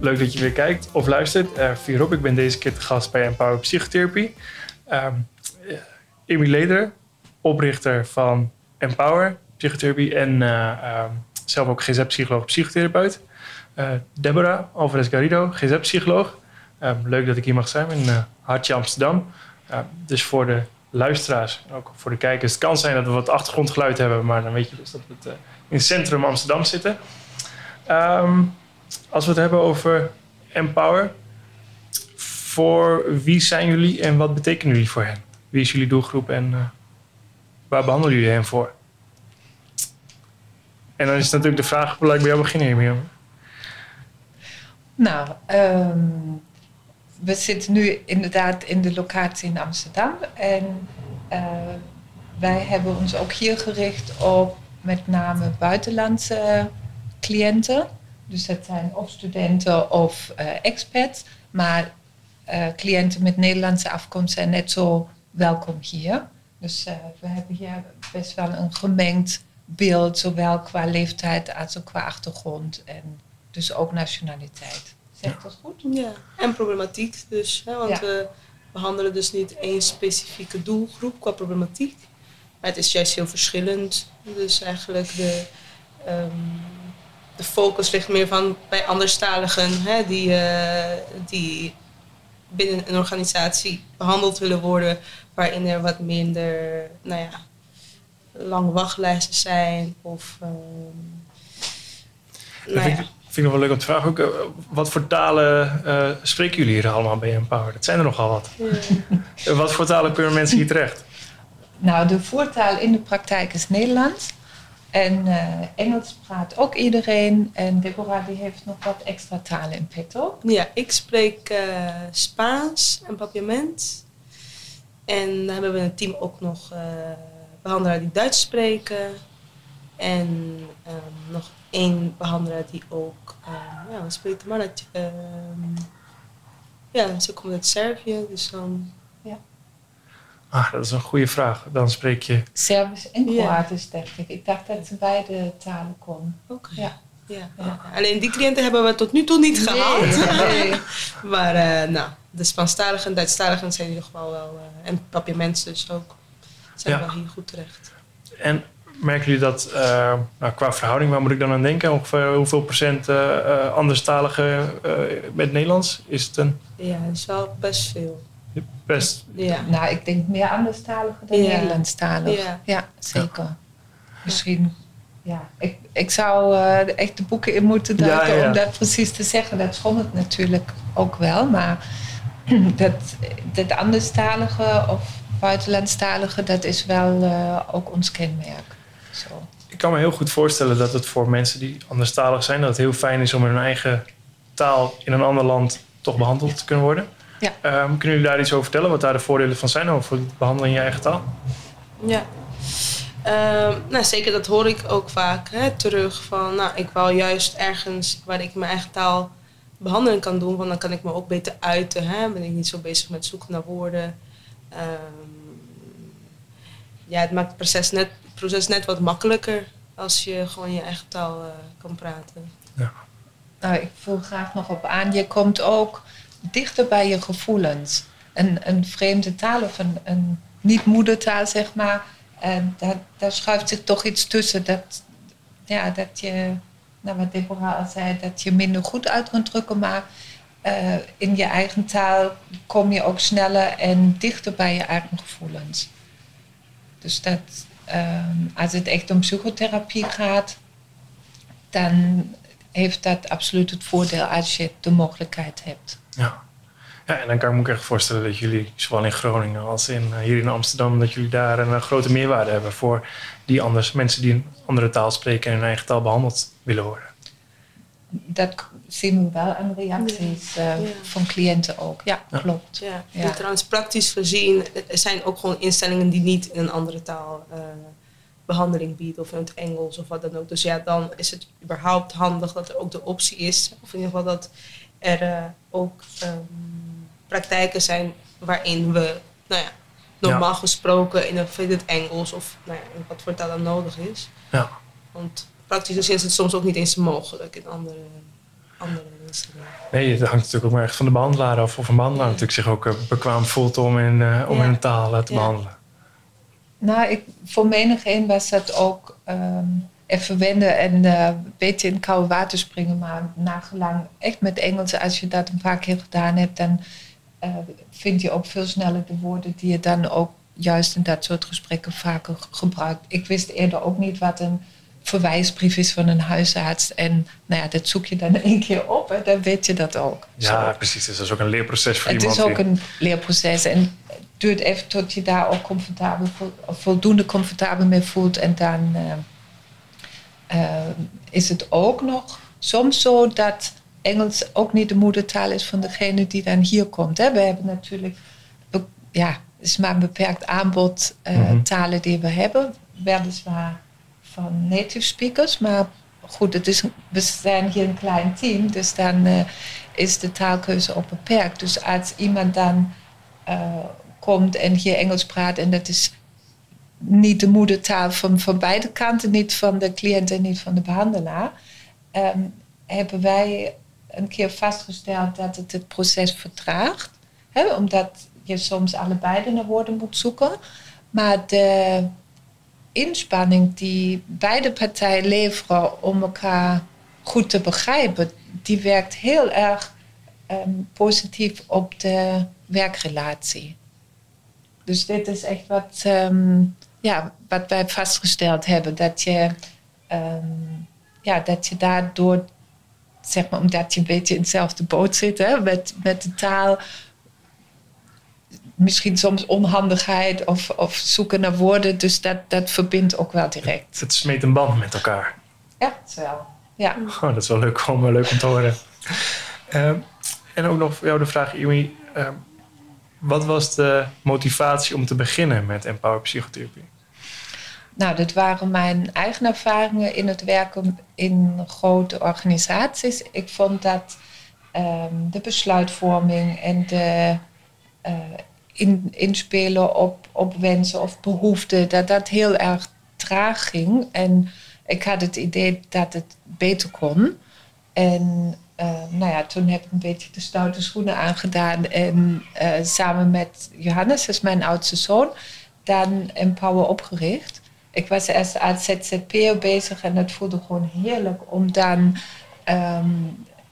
leuk dat je weer kijkt of luistert. Uh, Vierop, ik ben deze keer te gast bij Empower Psychotherapie. Um, Emily Leder, oprichter van Empower Psychotherapie en uh, um, zelf ook GZ-psycholoog psychotherapeut. Uh, Deborah Alvarez Garrido, GZ-psycholoog. Um, leuk dat ik hier mag zijn in uh, Hartje Amsterdam. dus voor de luisteraars, ook voor de kijkers, het kan zijn dat we wat achtergrondgeluid hebben, maar dan weet je dus dat we in het centrum Amsterdam zitten. Um, als we het hebben over Empower, voor wie zijn jullie en wat betekenen jullie voor hen? Wie is jullie doelgroep en uh, waar behandelen jullie hen voor? En dan is natuurlijk de vraag, ik bij jou beginnen, Mirjam. Nou, um, we zitten nu inderdaad in de locatie in Amsterdam. En uh, wij hebben ons ook hier gericht op met name buitenlandse cliënten. Dus dat zijn of studenten of uh, expats. Maar uh, cliënten met Nederlandse afkomst zijn net zo welkom hier. Dus uh, we hebben hier best wel een gemengd beeld, zowel qua leeftijd als ook qua achtergrond en dus ook nationaliteit. Zegt dat goed? Ja, en problematiek dus. Hè, want ja. we behandelen dus niet één specifieke doelgroep qua problematiek. Maar het is juist heel verschillend. Dus eigenlijk de, um, de focus ligt meer van bij anderstaligen hè, die, uh, die binnen een organisatie behandeld willen worden, waarin er wat minder, nou ja, lange wachtlijsten zijn. Of, uh, nou vind, ja. ik, vind ik nog wel leuk om te vragen. Ook, uh, wat voor talen uh, spreken jullie hier allemaal bij Empower? Dat zijn er nogal wat. Ja. wat voor talen kunnen mensen hier terecht? Nou, de voertaal in de praktijk is Nederlands. En uh, Engels praat ook iedereen. En Deborah die heeft nog wat extra talen in petto. Ja, ik spreek uh, Spaans en papiament. En dan hebben we een team ook nog uh, behandelaar die Duits spreken. En um, nog één behandelaar die ook, um, ja, spreekt de mannetje? Um, ja, ze komt uit Servië, dus dan... Ah, dat is een goede vraag. Dan spreek je... Servisch en Kroatisch, ja. dacht ik. Ik dacht dat ze beide talen kon. Oké. Okay. Ja. Ja, ja. Alleen die cliënten hebben we tot nu toe niet nee, gehad. Nee. maar uh, nou, de Spaanstaligen en Duitsstaligen zijn in ieder geval wel... Uh, en papiaments dus ook. Zijn wel hier goed terecht. En merken jullie dat uh, nou, qua verhouding, waar moet ik dan aan denken? Ongeveer hoeveel procent uh, anderstaligen uh, met Nederlands? Is het een... Ja, dat is wel best veel. Best. Ja. Nou, ik denk meer anderstaligen dan ja. Nederlandstaligen. Ja. ja, zeker. Ja. Misschien, ja. Ik, ik zou uh, echt de boeken in moeten duiken ja, om dat precies te zeggen. Dat schommelt natuurlijk ook wel, maar dat, dat anderstalige of buitenlandstalige, dat is wel uh, ook ons kenmerk. Zo. Ik kan me heel goed voorstellen dat het voor mensen die anderstalig zijn, dat het heel fijn is om in hun eigen taal in een ander land toch behandeld te kunnen worden. Ja. Um, kunnen jullie daar iets over vertellen? Wat daar de voordelen van zijn over het behandelen in je eigen taal? Ja. Um, nou, zeker dat hoor ik ook vaak hè, terug. Van, nou, ik wil juist ergens waar ik mijn eigen taal behandeling kan doen. Want dan kan ik me ook beter uiten. Hè? Ben ik niet zo bezig met zoeken naar woorden. Um, ja, het maakt het proces net, het proces net wat makkelijker als je gewoon je eigen taal uh, kan praten. Ja. Nou, ik vul graag nog op aan. Je komt ook dichter bij je gevoelens. Een, een vreemde taal of een, niet-moedertaal, zeg maar. En daar, schuift zich toch iets tussen. Dat, ja, dat je, nou wat Deborah al zei, dat je minder goed uit kunt drukken. Maar uh, in je eigen taal kom je ook sneller en dichter bij je eigen gevoelens. Dus dat, um, als het echt om psychotherapie gaat, dan heeft dat absoluut het voordeel als je de mogelijkheid hebt. Ja. ja, en dan kan ik me ook echt voorstellen dat jullie, zowel in Groningen als in, uh, hier in Amsterdam, dat jullie daar een uh, grote meerwaarde hebben voor die anders, mensen die een andere taal spreken en hun eigen taal behandeld willen worden. Dat zien we wel aan reacties uh, ja. van cliënten ook. Ja, ja. klopt. Ja. ja. Trouwens, praktisch gezien er zijn ook gewoon instellingen die niet in een andere taal behandeling biedt of in het Engels of wat dan ook. Dus ja, dan is het überhaupt handig dat er ook de optie is, of in ieder geval dat er uh, ook um, praktijken zijn waarin we, nou ja, normaal ja. gesproken in, het, in het Engels of nou ja, in wat voor taal dan nodig is. Ja. Want praktisch gezien is het soms ook niet eens mogelijk in andere, andere eh, Nee, het hangt natuurlijk ook maar echt van de behandelaar af. Of een behandelaar natuurlijk zich ook eh, bekwaam voelt om in, eh, om in een taal eh, te behandelen. Nou, ik, voor menig een was dat ook ehm, even wennen en eh, een beetje in het koude water springen. Maar nagelang, echt met Engels, als je dat een paar keer gedaan hebt, dan eh, vind je ook veel sneller de woorden die je dan ook juist in dat soort gesprekken vaker gebruikt. Ik wist eerder ook niet wat een verwijsbrief is van een huisarts. En nou ja, dat zoek je dan één keer op en dan weet je dat ook. Ja, Zo. precies. Dus dat is ook een leerproces voor Het iemand. is ook die- een leerproces en het duurt even tot je daar ook comfortabel, voldoende comfortabel mee voelt. En dan eh, eh, is het ook nog soms zo dat Engels ook niet de moedertaal is van degene die dan hier komt. Hè. We hebben natuurlijk, ja, het is maar een beperkt aanbod eh, Mhm. talen die we hebben. Weliswaar van native speakers, maar goed, het is, we zijn hier een klein team, dus dan is de taalkeuze ook beperkt. Dus als iemand dan komt en hier Engels praat en dat is niet de moedertaal van, van beide kanten, niet van de cliënt en niet van de behandelaar, ehm, hebben wij een keer vastgesteld dat het het proces vertraagt. Hè, omdat je soms allebei de woorden moet zoeken. Maar de inspanning die beide partijen leveren om elkaar goed te begrijpen, die werkt heel erg ehm, positief op de werkrelatie. Dus dit is echt wat, ehm, ja, wat wij vastgesteld hebben. Dat je, ehm, ja, dat je daardoor, zeg maar, omdat je een beetje in dezelfde boot zit hè, met, met de taal, misschien soms onhandigheid of, of zoeken naar woorden. Dus dat, dat verbindt ook wel direct. Het smeet een band met elkaar. Echt wel. Ja. Oh, dat is wel leuk om, leuk om te horen. Ehm, en ook nog voor jou de vraag, Iwi. Wat was de motivatie om te beginnen met Empower Psychotherapie? Nou, dat waren mijn eigen ervaringen in het werken in grote organisaties. Ik vond dat ehm, de besluitvorming en de eh, in, inspelen op, op wensen of behoeften, dat dat heel erg traag ging. En ik had het idee dat het beter kon. En eh, nou ja, toen heb ik een beetje de stoute schoenen aangedaan. En eh, samen met Johannes, dat is mijn oudste zoon, dan Empower opgericht. Ik was eerst als ZZP'er bezig en het voelde gewoon heerlijk om dan, ehm,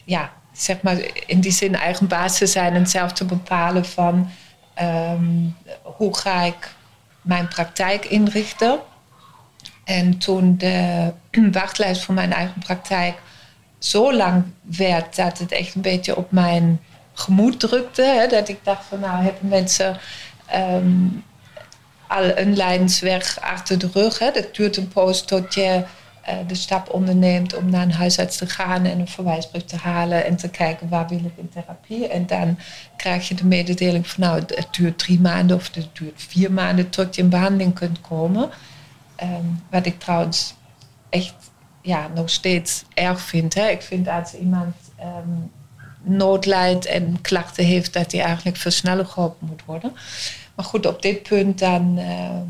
ja, zeg maar in die zin eigen baas te zijn en zelf te bepalen van ehm, hoe ga ik mijn praktijk inrichten. En toen de wachtlijst voor mijn eigen praktijk zo lang werd dat het echt een beetje op mijn gemoed drukte. Dat ik dacht van nou hebben mensen ehm, al een lijnsweg achter de rug. Dat duurt een poos tot je eh, de stap onderneemt om naar een huisarts te gaan en een verwijsbrief te halen en te kijken waar wil ik in therapie. En dan krijg je de mededeling van nou het duurt drie maanden of het duurt vier maanden tot je in behandeling kunt komen. Ehm, wat ik trouwens echt ja, nog steeds erg vind. Hè. Ik vind als iemand ehm, nood lijdt en klachten heeft, dat hij eigenlijk veel sneller geholpen moet worden. Maar goed, op dit punt dan eh,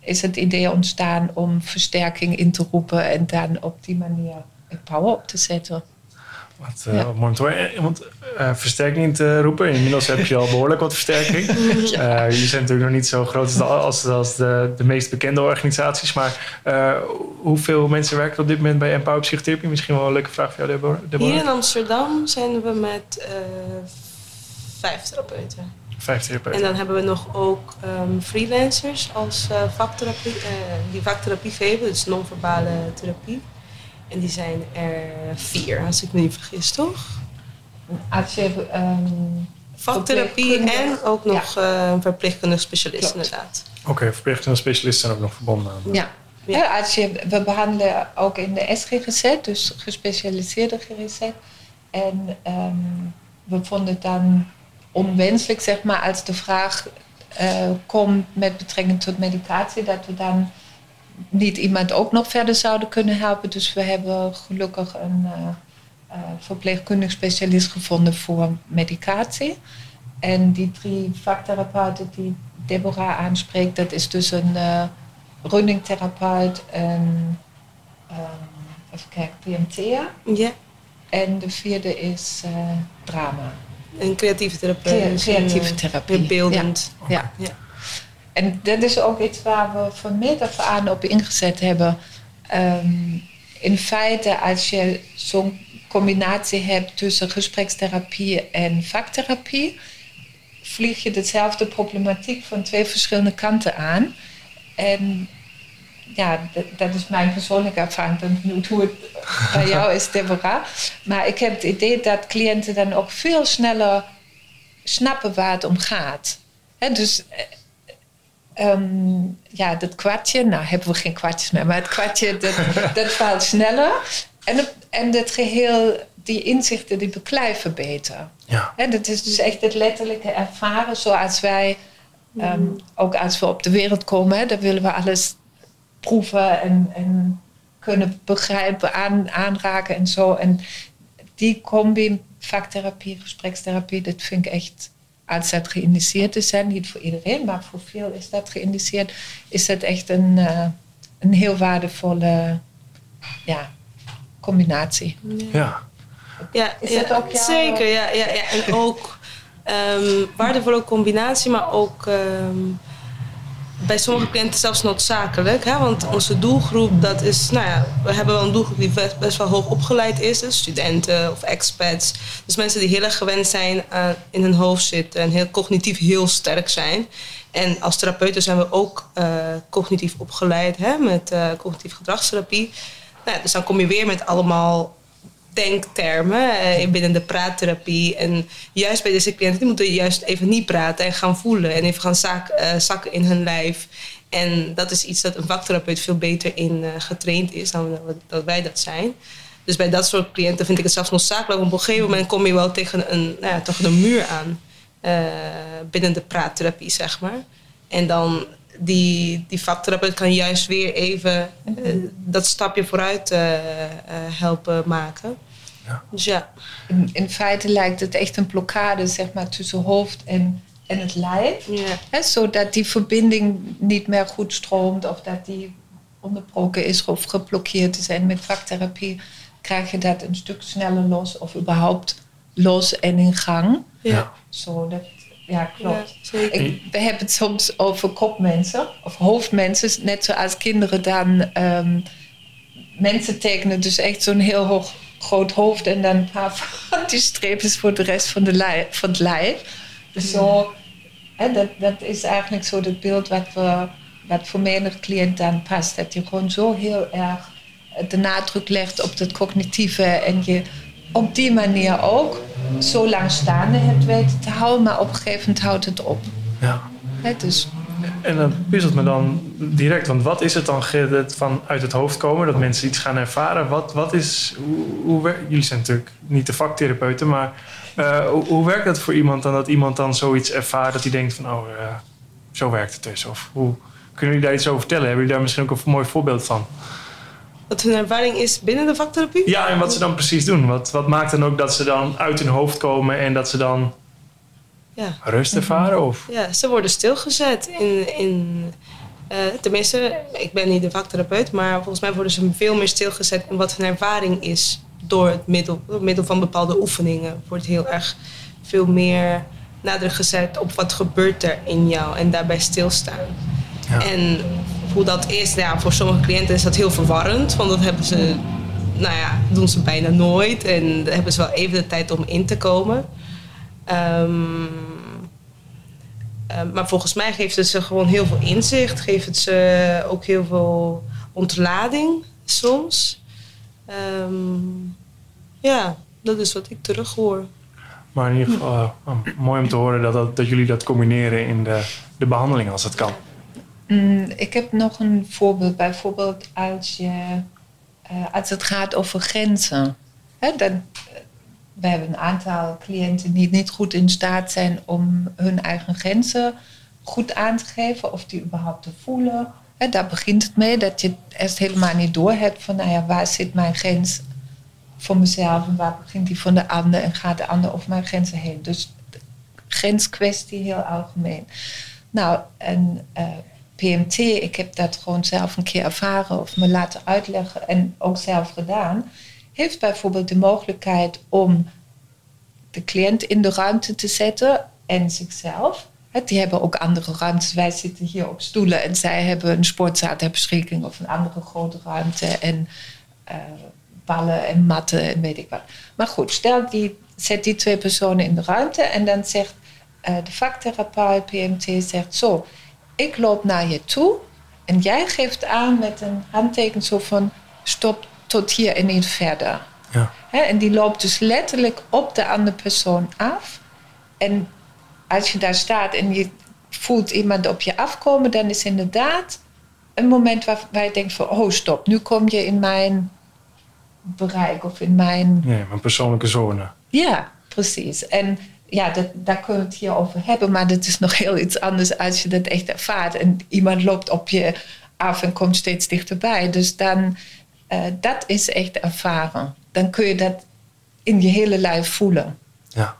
is het idee ontstaan om versterking in te roepen en dan op die manier Empower op te zetten. Wat, eh, Ja. wat mooi om te horen. Eh, Want eh, versterking te roepen, inmiddels heb je al behoorlijk wat versterking. Jullie zijn natuurlijk nog niet zo groot als, de, als, als de, de meest bekende organisaties. Maar hoeveel mensen werken op dit moment bij Empower Psychotherapie? Misschien wel een leuke vraag voor jou, Deborah. Hier in Amsterdam zijn we met vijf therapeuten. Vijf En therapeuten. dan hebben we nog ook ehm, freelancers als vaktherapie, die vaktherapie geven, dus non-verbale therapie. En die zijn er vier, als ik me niet vergis, toch? Als je ehm, Vaktherapie en ook nog eh, een verpleegkundig specialist, Klopt. inderdaad. Oké, verpleegkundige specialisten zijn ook nog verbonden aan. Ja. Ja. Ja, als je, we behandelen ook in de SGGZ, dus gespecialiseerde GGZ. En ehm, we vonden het dan onwenselijk, zeg maar, als de vraag eh, komt met betrekking tot medicatie, dat we dan niet iemand ook nog verder zouden kunnen helpen. Dus we hebben gelukkig een eh, verpleegkundig specialist gevonden voor medicatie. En die drie vaktherapeuten die Deborah aanspreekt, dat is dus een eh runningtherapeut, een ehm, even kijken, PMT'er Ja, En de vierde is uh, drama. En creatieve therapie. creatieve therapie. Beeldend. Ja. ja. En dat is ook iets waar we van meet af aan op ingezet hebben. Um, in feite, als je zo'n combinatie hebt tussen gesprekstherapie en vaktherapie, vlieg je dezelfde problematiek van twee verschillende kanten aan. En ja, dat is mijn persoonlijke ervaring. Ik ben benieuwd hoe het bij jou is, Deborah. Maar ik heb het idee dat cliënten dan ook veel sneller snappen waar het om gaat. dus um, ja, dat kwartje, nou hebben we geen kwartjes meer, maar het kwartje dat, dat valt sneller. En, het, en het geheel, die inzichten, die beklijven beter. Ja. dat is dus echt het letterlijke ervaren zoals wij, ehm, ook als we op de wereld komen, dan willen we alles proeven en, en kunnen begrijpen, aan, aanraken en zo. En die combi, vaktherapie, gesprekstherapie, dat vind ik echt, als dat geïndiceerd is, niet voor iedereen, maar voor veel is dat geïndiceerd, is dat echt een, uh, een heel waardevolle ja, combinatie. Ja. Ja, is dat ook jouw... zeker. Ja, ja, ja. En ook um, waardevolle combinatie, maar ook um, bij sommige cliënten zelfs noodzakelijk. Hè? Want onze doelgroep, dat is, nou ja, we hebben wel een doelgroep die best, wel hoog opgeleid is. Studenten of expats. Dus mensen die heel erg gewend zijn uh, in hun hoofd zitten en heel cognitief heel sterk zijn. En als therapeuten zijn we ook uh, cognitief opgeleid hè? met uh, cognitief gedragstherapie. Nou, ja, dus dan kom je weer met allemaal denktermen uh, binnen de praattherapie. En juist bij deze cliënten, die moeten juist even niet praten en gaan voelen. En even gaan zak, uh, zakken in hun lijf. En dat is iets dat een vaktherapeut veel beter in uh, getraind is dan dat wij dat zijn. Dus bij dat soort cliënten vind ik het zelfs noodzakelijk. Op een gegeven moment kom je wel tegen een, nou ja, een muur aan. binnen de praattherapie, zeg maar. En dan die, die vaktherapeut kan juist weer even dat stapje vooruit helpen maken. Ja. Dus ja. In, in, feite lijkt het echt een blokkade zeg maar, tussen hoofd en, en het lijf. Ja. zodat die verbinding niet meer goed stroomt of dat die onderbroken is of geblokkeerd is. En met vaktherapie krijg je dat een stuk sneller los of überhaupt los en in gang. Ja. Zo, dat, ja, klopt. Ja, ik, we hebben het soms over kopmensen of hoofdmensen, net zoals kinderen dan um, mensen tekenen. Dus echt zo'n heel hoog groot hoofd en dan een paar van die streepjes voor de rest van, de lijf, van het lijf. Dus zo, hè, dat, dat is eigenlijk zo het beeld wat, we, wat voor menig cliënt dan past. Dat je gewoon zo heel erg de nadruk legt op het cognitieve en je op die manier ook zo lang staande hebt weten te houden, maar op een gegeven moment houdt het op. Ja. Hè, dus en dat puzzelt me dan direct. Want wat is het dan van uit het hoofd komen? Dat mensen iets gaan ervaren. Wat, wat is, hoe, hoe jullie zijn natuurlijk niet de vaktherapeuten, maar uh, hoe, hoe, werkt dat voor iemand dan dat iemand dan zoiets ervaart dat hij denkt van oh, uh, zo werkt het dus? Of hoe kunnen jullie daar iets over vertellen? Hebben jullie daar misschien ook een mooi voorbeeld van? Wat hun ervaring is binnen de vaktherapie? Ja, en wat ze dan precies doen. Wat, wat maakt dan ook dat ze dan uit hun hoofd komen en dat ze dan ja. rust ervaren? Of? Ja, ze worden stilgezet in. in uh, tenminste, ik ben niet de vaktherapeut, maar volgens mij worden ze veel meer stilgezet in wat hun ervaring is door het middel, door middel van bepaalde oefeningen. Wordt heel erg veel meer nadruk gezet op wat gebeurt er in jou en daarbij stilstaan. Ja. En hoe dat is, ja, voor sommige cliënten is dat heel verwarrend, want dat hebben ze, nou ja, doen ze bijna nooit en hebben ze wel even de tijd om in te komen. Um, maar volgens mij geeft het ze gewoon heel veel inzicht. Geeft het ze ook heel veel ontlading soms. Um, ja, dat is wat ik terug hoor. Maar in ieder geval uh, mooi om te horen dat, dat, dat, jullie dat combineren in de, de behandeling als het kan. Mm, ik heb nog een voorbeeld. Bijvoorbeeld als, je, uh, als het gaat over grenzen. Hè, dan, we hebben een aantal cliënten die niet goed in staat zijn om hun eigen grenzen goed aan te geven of die überhaupt te voelen. daar begint het mee dat je eerst helemaal niet door hebt van nou ja, waar zit mijn grens voor mezelf en waar begint die van de ander en gaat de ander over mijn grenzen heen. Dus grenskwestie heel algemeen. Nou, en eh, PMT, ik heb dat gewoon zelf een keer ervaren of me laten uitleggen en ook zelf gedaan heeft bijvoorbeeld de mogelijkheid om de cliënt in de ruimte te zetten en zichzelf. Die hebben ook andere ruimtes. Wij zitten hier op stoelen en zij hebben een sportzaal ter beschikking of een andere grote ruimte en uh, ballen en matten en weet ik wat. Maar goed, stel die zet die twee personen in de ruimte en dan zegt uh, de vaktherapeut PMT zegt zo, ik loop naar je toe en jij geeft aan met een handteken zo van stop tot hier en niet verder. Ja. en die loopt dus letterlijk op de andere persoon af. En als je daar staat en je voelt iemand op je afkomen, dan is inderdaad een moment waar, waar je denkt van, oh stop, nu kom je in mijn bereik of in mijn... Nee, mijn persoonlijke zone. Ja, precies. En ja, dat, daar kunnen we het hier over hebben, maar dat is nog heel iets anders als je dat echt ervaart. En iemand loopt op je af en komt steeds dichterbij. Dus dan, uh, dat is echt ervaren. Dan kun je dat in je hele lijf voelen. Ja.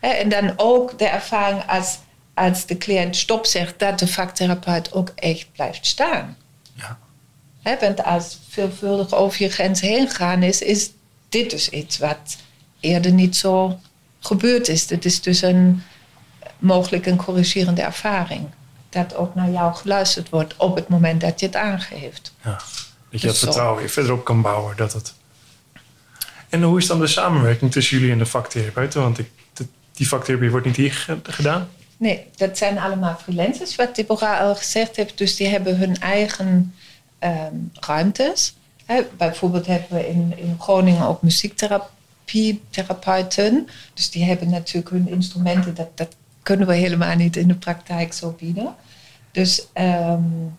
En dan ook de ervaring als, als de cliënt stop zegt, dat de vaktherapeut ook echt blijft staan. Ja. Want als veelvuldig over je grens heen gaan is, is dit dus iets wat eerder niet zo gebeurd is. Het is dus een, mogelijk een corrigerende ervaring. Dat ook naar jou geluisterd wordt op het moment dat je het aangeeft. Ja, dat je het vertrouwen weer verder op kan bouwen. Dat het... En hoe is dan de samenwerking tussen jullie en de vaktherapeuten? Want ik, die vaktherapie wordt niet hier gedaan? Nee, dat zijn allemaal freelancers, wat Deborah al gezegd heeft. Dus die hebben hun eigen ehm, ruimtes. bijvoorbeeld hebben we in, in Groningen ook muziektherapie therapeuten. Dus die hebben natuurlijk hun instrumenten. Dat, dat kunnen we helemaal niet in de praktijk zo bieden. Dus um,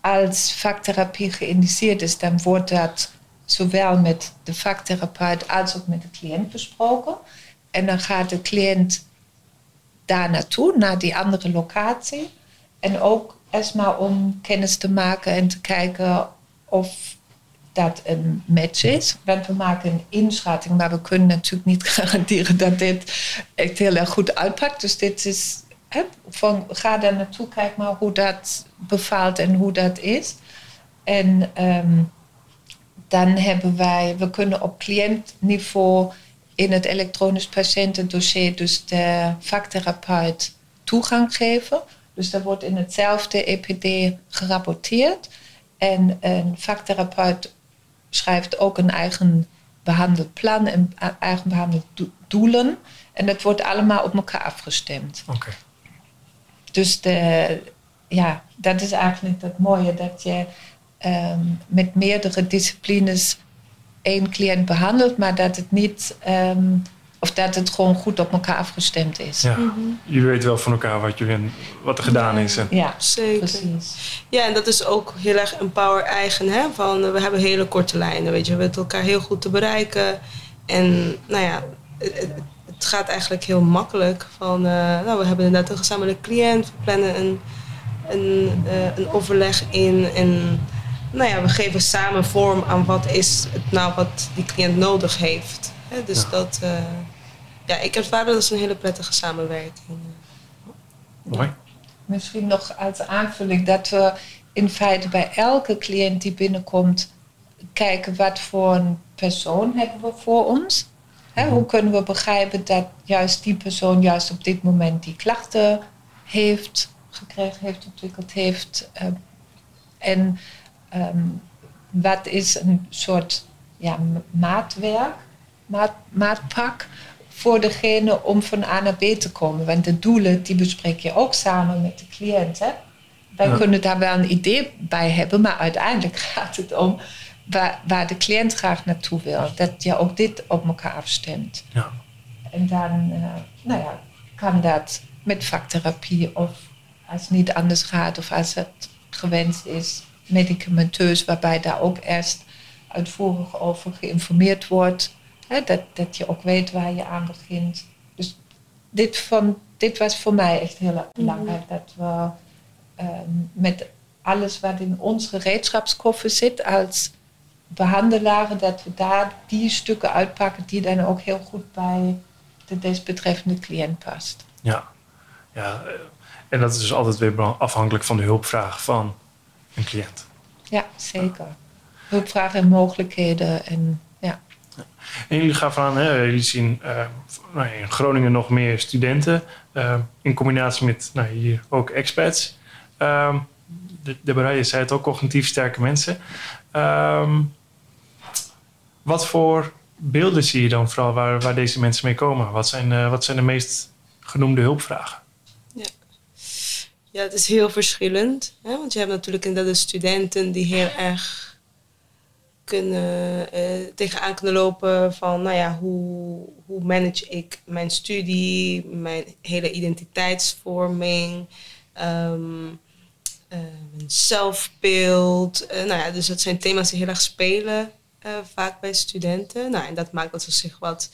als vaktherapie geïndiceerd is, dan wordt dat zowel met de vaktherapeut als ook met de cliënt besproken. En dan gaat de cliënt daar naartoe, naar die andere locatie. En ook erstmal om kennis te maken en te kijken of dat een match is. Want we maken een inschatting, maar we kunnen natuurlijk niet garanderen dat dit echt heel erg goed uitpakt. Dus dit is van ga daar naartoe, kijk maar hoe dat bevalt en hoe dat is. En ehm, dan hebben wij, we kunnen op cliëntniveau in het elektronisch patiëntendossier dus de vaktherapeut toegang geven. Dus daar wordt in hetzelfde EPD gerapporteerd. En een vaktherapeut schrijft ook een eigen behandelplan en eigen behandeldoelen. En dat wordt allemaal op elkaar afgestemd. Oké. Dus de, ja, dat is eigenlijk het mooie, dat je ehm, met meerdere disciplines één cliënt behandelt, maar dat het niet ehm, of dat het gewoon goed op elkaar afgestemd is. Ja. Mm Jullie weten wel van elkaar wat, jullie, wat er gedaan is. Ja, zeker. Precies. Ja, en dat is ook heel erg Empower eigen. Hè? Van, we hebben hele korte lijnen. Weet je. We weten elkaar heel goed te bereiken. En nou ja, het, het gaat eigenlijk heel makkelijk. Van, uh, nou, we hebben inderdaad een gezamenlijke cliënt. We plannen een, een, uh, een overleg in. En nou ja, we geven samen vorm aan wat is het nou wat die cliënt nodig heeft. Dus dat, uh, ja, ik ervaar dat als een hele prettige samenwerking. Mooi. Misschien nog als aanvulling dat we in feite bij elke cliënt die binnenkomt kijken wat voor een persoon hebben we voor ons. Hoe kunnen we begrijpen dat juist die persoon juist op dit moment die klachten heeft gekregen, heeft ontwikkeld heeft. Uh, en um, wat is een soort ja, maatwerk, maat, maatpak voor degene om van A naar B te komen. Want de doelen die bespreek je ook samen met de cliënt. Hè? Wij kunnen daar wel een idee bij hebben, maar uiteindelijk gaat het om waar, waar de cliënt graag naartoe wil. Dat je ook dit op elkaar afstemt. Ja. En dan uh, nou ja, kan dat met vaktherapie of als het niet anders gaat of als het gewenst is, medicamenteus, waarbij daar ook eerst uitvoerig over geïnformeerd wordt. Hè, dat, dat je ook weet waar je aan begint. Dus dit, van, dit was voor mij echt heel erg belangrijk. Dat we um, met alles wat in onze gereedschapskoffer zit als behandelaren, dat we daar die stukken uitpakken die dan ook heel goed bij de desbetreffende cliënt past. Ja, ja. en dat is dus altijd weer afhankelijk van de hulpvraag van een cliënt. Ja, zeker. Hulpvragen en mogelijkheden en ja. En jullie gaven aan, hè, jullie zien uh, nou, in Groningen nog meer studenten. Uh, in combinatie met nou, hier ook expats. Um, de, de je zei het ook, cognitief sterke mensen. Um, wat voor beelden zie je dan vooral waar, waar deze mensen mee komen? Wat zijn, uh, wat zijn de meest genoemde hulpvragen? Ja, ja het is heel verschillend. Hè? Want je hebt natuurlijk inderdaad de studenten die heel erg kunnen, uh, tegenaan kunnen lopen van, nou ja, hoe, hoe manage ik mijn studie, mijn hele identiteitsvorming, um, zelfbeeld. Nou ja, dus dat zijn thema's die heel erg spelen vaak bij studenten. Nou, en dat maakt dat ze zich wat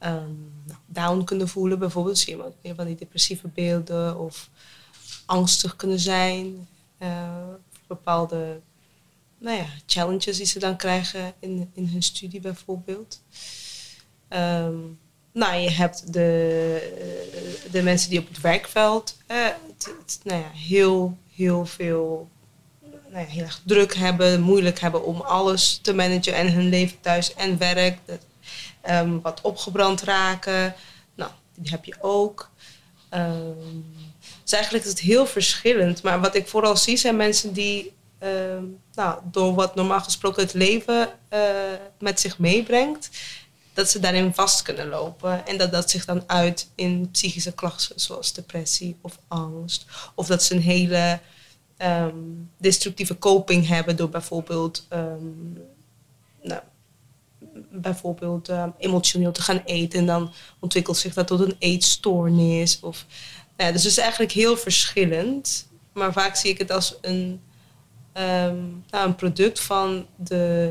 um, down kunnen voelen. Bijvoorbeeld zie je meer van die depressieve beelden of angstig kunnen zijn. bepaalde nou ja, challenges die ze dan krijgen in, in hun studie bijvoorbeeld. Um, nou, je hebt de, de mensen die op het werkveld nou ja, heel, heel veel nou heel erg druk hebben, moeilijk hebben om alles te managen en hun leven thuis en werk. Um, wat opgebrand raken. Nou, die heb je ook. Um, dus eigenlijk is het heel verschillend. Maar wat ik vooral zie zijn mensen die Ehm, nou, door wat normaal gesproken het leven uh, met zich meebrengt, dat ze daarin vast kunnen lopen. En dat dat zich dan uit in psychische klachten zoals depressie of angst. Of dat ze een hele um, destructieve coping hebben door bijvoorbeeld, um, nou, bijvoorbeeld emotioneel te gaan eten. En dan ontwikkelt zich dat tot een eetstoornis. Of, nou ja, dus het is eigenlijk heel verschillend. Maar vaak zie ik het als een nou, een product van de,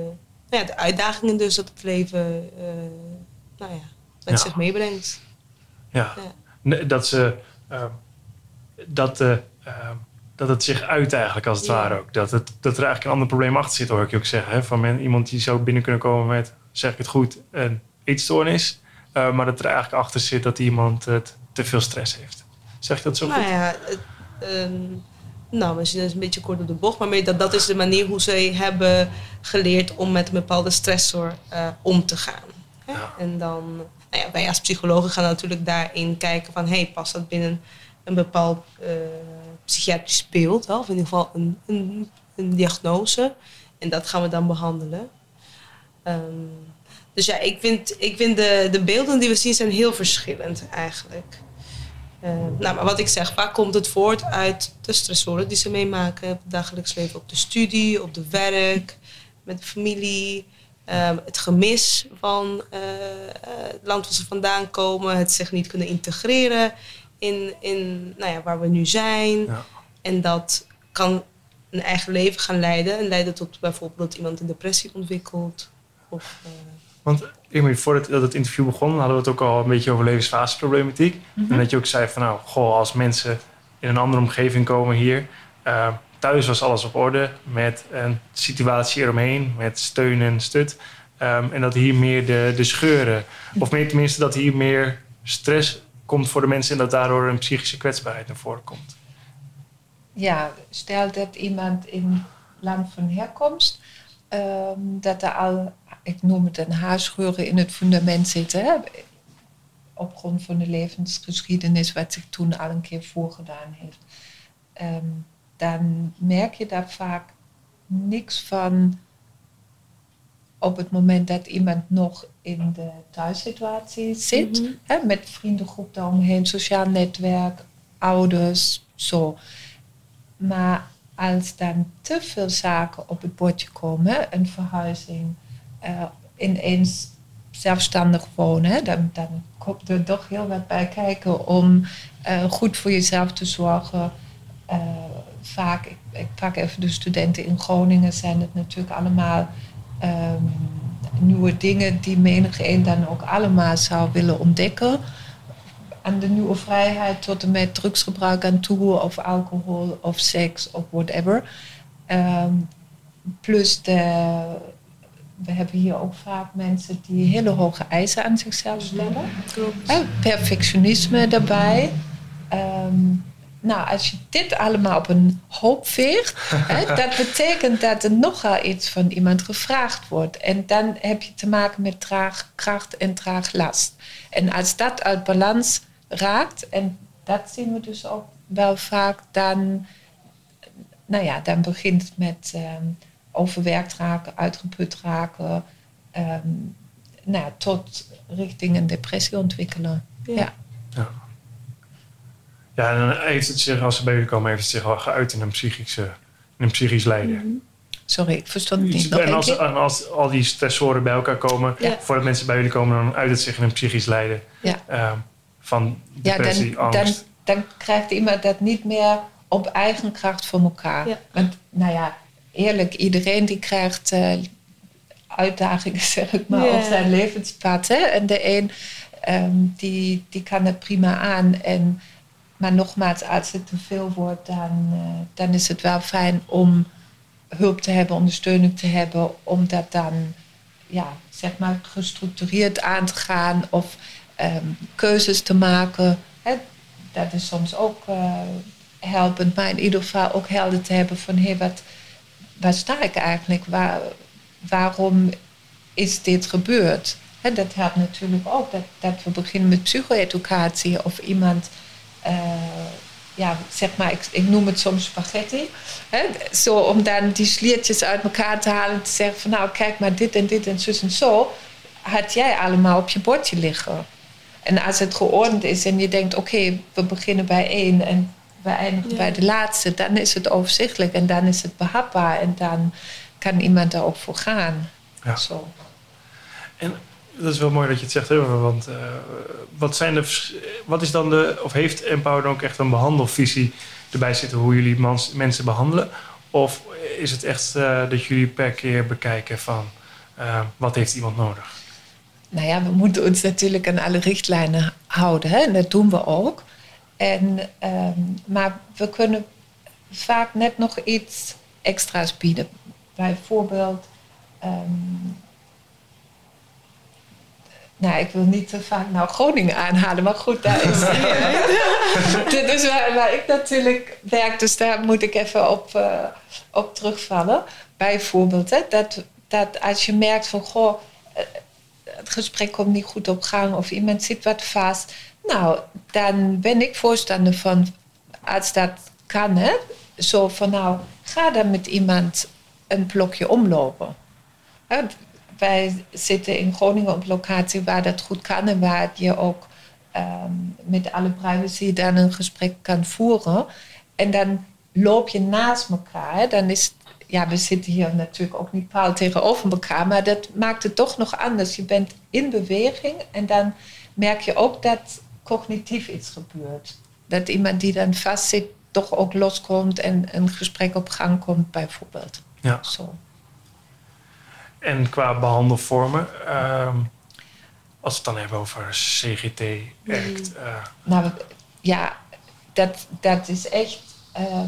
nou ja, de uitdagingen dus dat het leven uh, nou ja, met zich meebrengt. Ja, ja. dat ze... Uh, dat, uh, dat het zich uit eigenlijk als het ware ook. Dat, het, dat er eigenlijk een ander probleem achter zit, hoor ik je ook zeggen. Hè? Van men, iemand die zou binnen kunnen komen met, zeg ik het goed, een eetstoornis. maar dat er eigenlijk achter zit dat iemand het te veel stress heeft. Zeg je dat zo nou goed? Ja, het, nou, misschien is een beetje kort op de bocht, maar dat, dat is de manier hoe zij hebben geleerd om met een bepaalde stressor uh, om te gaan. Ja. En dan, nou ja, wij als psychologen gaan natuurlijk daarin kijken van, hey, past dat binnen een bepaald uh, psychiatrisch beeld, of in ieder geval een, een, een, diagnose. En dat gaan we dan behandelen. Um, dus ja, ik vind, ik vind de, de beelden die we zien zijn heel verschillend eigenlijk. Uh, nou, maar wat ik zeg, vaak komt het voort uit de stressoren die ze meemaken op het dagelijks leven, op de studie, op de werk, met de familie. Uh, het gemis van uh, het land waar ze vandaan komen, het zich niet kunnen integreren in, in nou ja, waar we nu zijn. Ja. En dat kan een eigen leven gaan leiden en leiden tot bijvoorbeeld dat iemand een depressie ontwikkelt. Of, Want Emily, voordat dat het interview begon, hadden we het ook al een beetje over levensfaseproblematiek. Mm -hmm. En dat je ook zei van nou, goh, als mensen in een andere omgeving komen hier. Uh, thuis was alles op orde met een situatie eromheen, met steun en stut. Um, en dat hier meer de, de scheuren, of meer tenminste dat hier meer stress komt voor de mensen en dat daardoor een psychische kwetsbaarheid naar voren komt. Ja, stel dat iemand in land van herkomst, um, dat er al ik noem het een haarscheuren in het fundament zitten. Op grond van de levensgeschiedenis wat zich toen al een keer voorgedaan heeft. Um, dan merk je daar vaak niks van op het moment dat iemand nog in de thuissituatie zit. Mm -hmm. hè, met vriendengroep daaromheen, sociaal netwerk, ouders, zo. Maar als dan te veel zaken op het bordje komen, een verhuizing, uh, ineens zelfstandig wonen, dan, dan komt er toch heel wat bij kijken om uh, goed voor jezelf te zorgen. Uh, vaak, ik, ik, pak even de studenten in Groningen, zijn het natuurlijk allemaal um, nieuwe dingen die menig een dan ook allemaal zou willen ontdekken. Aan de nieuwe vrijheid tot en met drugsgebruik aan toe, of alcohol, of seks, of whatever. Um, plus de we hebben hier ook vaak mensen die hele hoge eisen aan zichzelf stellen. Klopt. perfectionisme daarbij. Um, nou, als je dit allemaal op een hoop veegt, hè, dat betekent dat er nogal iets van iemand gevraagd wordt. En dan heb je te maken met draagkracht en draaglast. En als dat uit balans raakt, en dat zien we dus ook wel vaak, dan, nou ja, dan begint het met um, overwerkt raken, uitgeput raken, um, nou, tot richting een depressie ontwikkelen. ja. ja. Ja, en dan heeft het zich, als ze bij jullie komen, heeft het zich al geuit in een, psychische, in een psychisch lijden. Mhm. Sorry, ik verstond het niet. Nog en als, en als al die stressoren bij elkaar komen, voordat mensen bij jullie komen, dan uit het zich in een psychisch lijden. Ja. Uh, van depressie, ja, dan, angst. Dan, dan krijgt iemand dat niet meer op eigen kracht voor elkaar. Want, nou ja, eerlijk, iedereen die krijgt uh, uitdagingen, zeg ik maar, op zijn levenspad. Hè? En de een um, die, die kan het prima aan. En maar nogmaals, als het te veel wordt, dan, uh, dan is het wel fijn om hulp te hebben, ondersteuning te hebben, om dat dan ja, zeg maar gestructureerd aan te gaan of um, keuzes te maken. Hè, dat is soms ook uh, helpend, maar in ieder geval ook helder te hebben van hé, wat, waar sta ik eigenlijk? Waar, waarom is dit gebeurd? Hè, dat helpt natuurlijk ook dat, dat we beginnen met psycho-educatie of iemand ja, zeg maar, ik, ik, noem het soms spaghetti. Hè? Zo om dan die sliertjes uit elkaar te halen en te zeggen van nou kijk maar dit en dit en zus en zo. Had jij allemaal op je bordje liggen. En als het geordend is en je denkt oké, we beginnen bij één en we eindigen bij de laatste, dan is het overzichtelijk en dan is het behapbaar en dan kan iemand daar ook voor gaan. Ja. Zo. En dat is wel mooi dat je het zegt, hè? want uh, wat, zijn de, wat is dan de, of heeft Empower ook echt een behandelvisie erbij zitten hoe jullie mensen behandelen? Of is het echt uh, dat jullie per keer bekijken van uh, wat heeft iemand nodig? Nou ja, we moeten ons natuurlijk aan alle richtlijnen houden hè? en dat doen we ook. En, um, maar we kunnen vaak net nog iets extra's bieden. Bijvoorbeeld um, nou, ik wil niet te vaak nou Groningen aanhalen, maar goed, daar is Dit is waar, waar, ik natuurlijk werk, dus daar moet ik even op, uh, op terugvallen. Bijvoorbeeld, hè, dat, dat als je merkt van, goh, eh, het gesprek komt niet goed op gang of iemand zit wat vast. Nou, dan ben ik voorstander van, als dat kan, hè, zo van nou, ga dan met iemand een blokje omlopen wij zitten in Groningen op locatie waar dat goed kan en waar je ook um, met alle privacy dan een gesprek kan voeren. En dan loop je naast elkaar. Dan is, ja, we zitten hier natuurlijk ook niet paal tegenover elkaar, maar dat maakt het toch nog anders. Je bent in beweging en dan merk je ook dat cognitief iets gebeurt. Dat iemand die dan vastzit toch ook loskomt en een gesprek op gang komt, bijvoorbeeld. Ja. Zo. En qua behandelvormen, uh, als we het dan hebben over CGT, ACT. Uh. Nou, ja, dat, dat is echt, uh,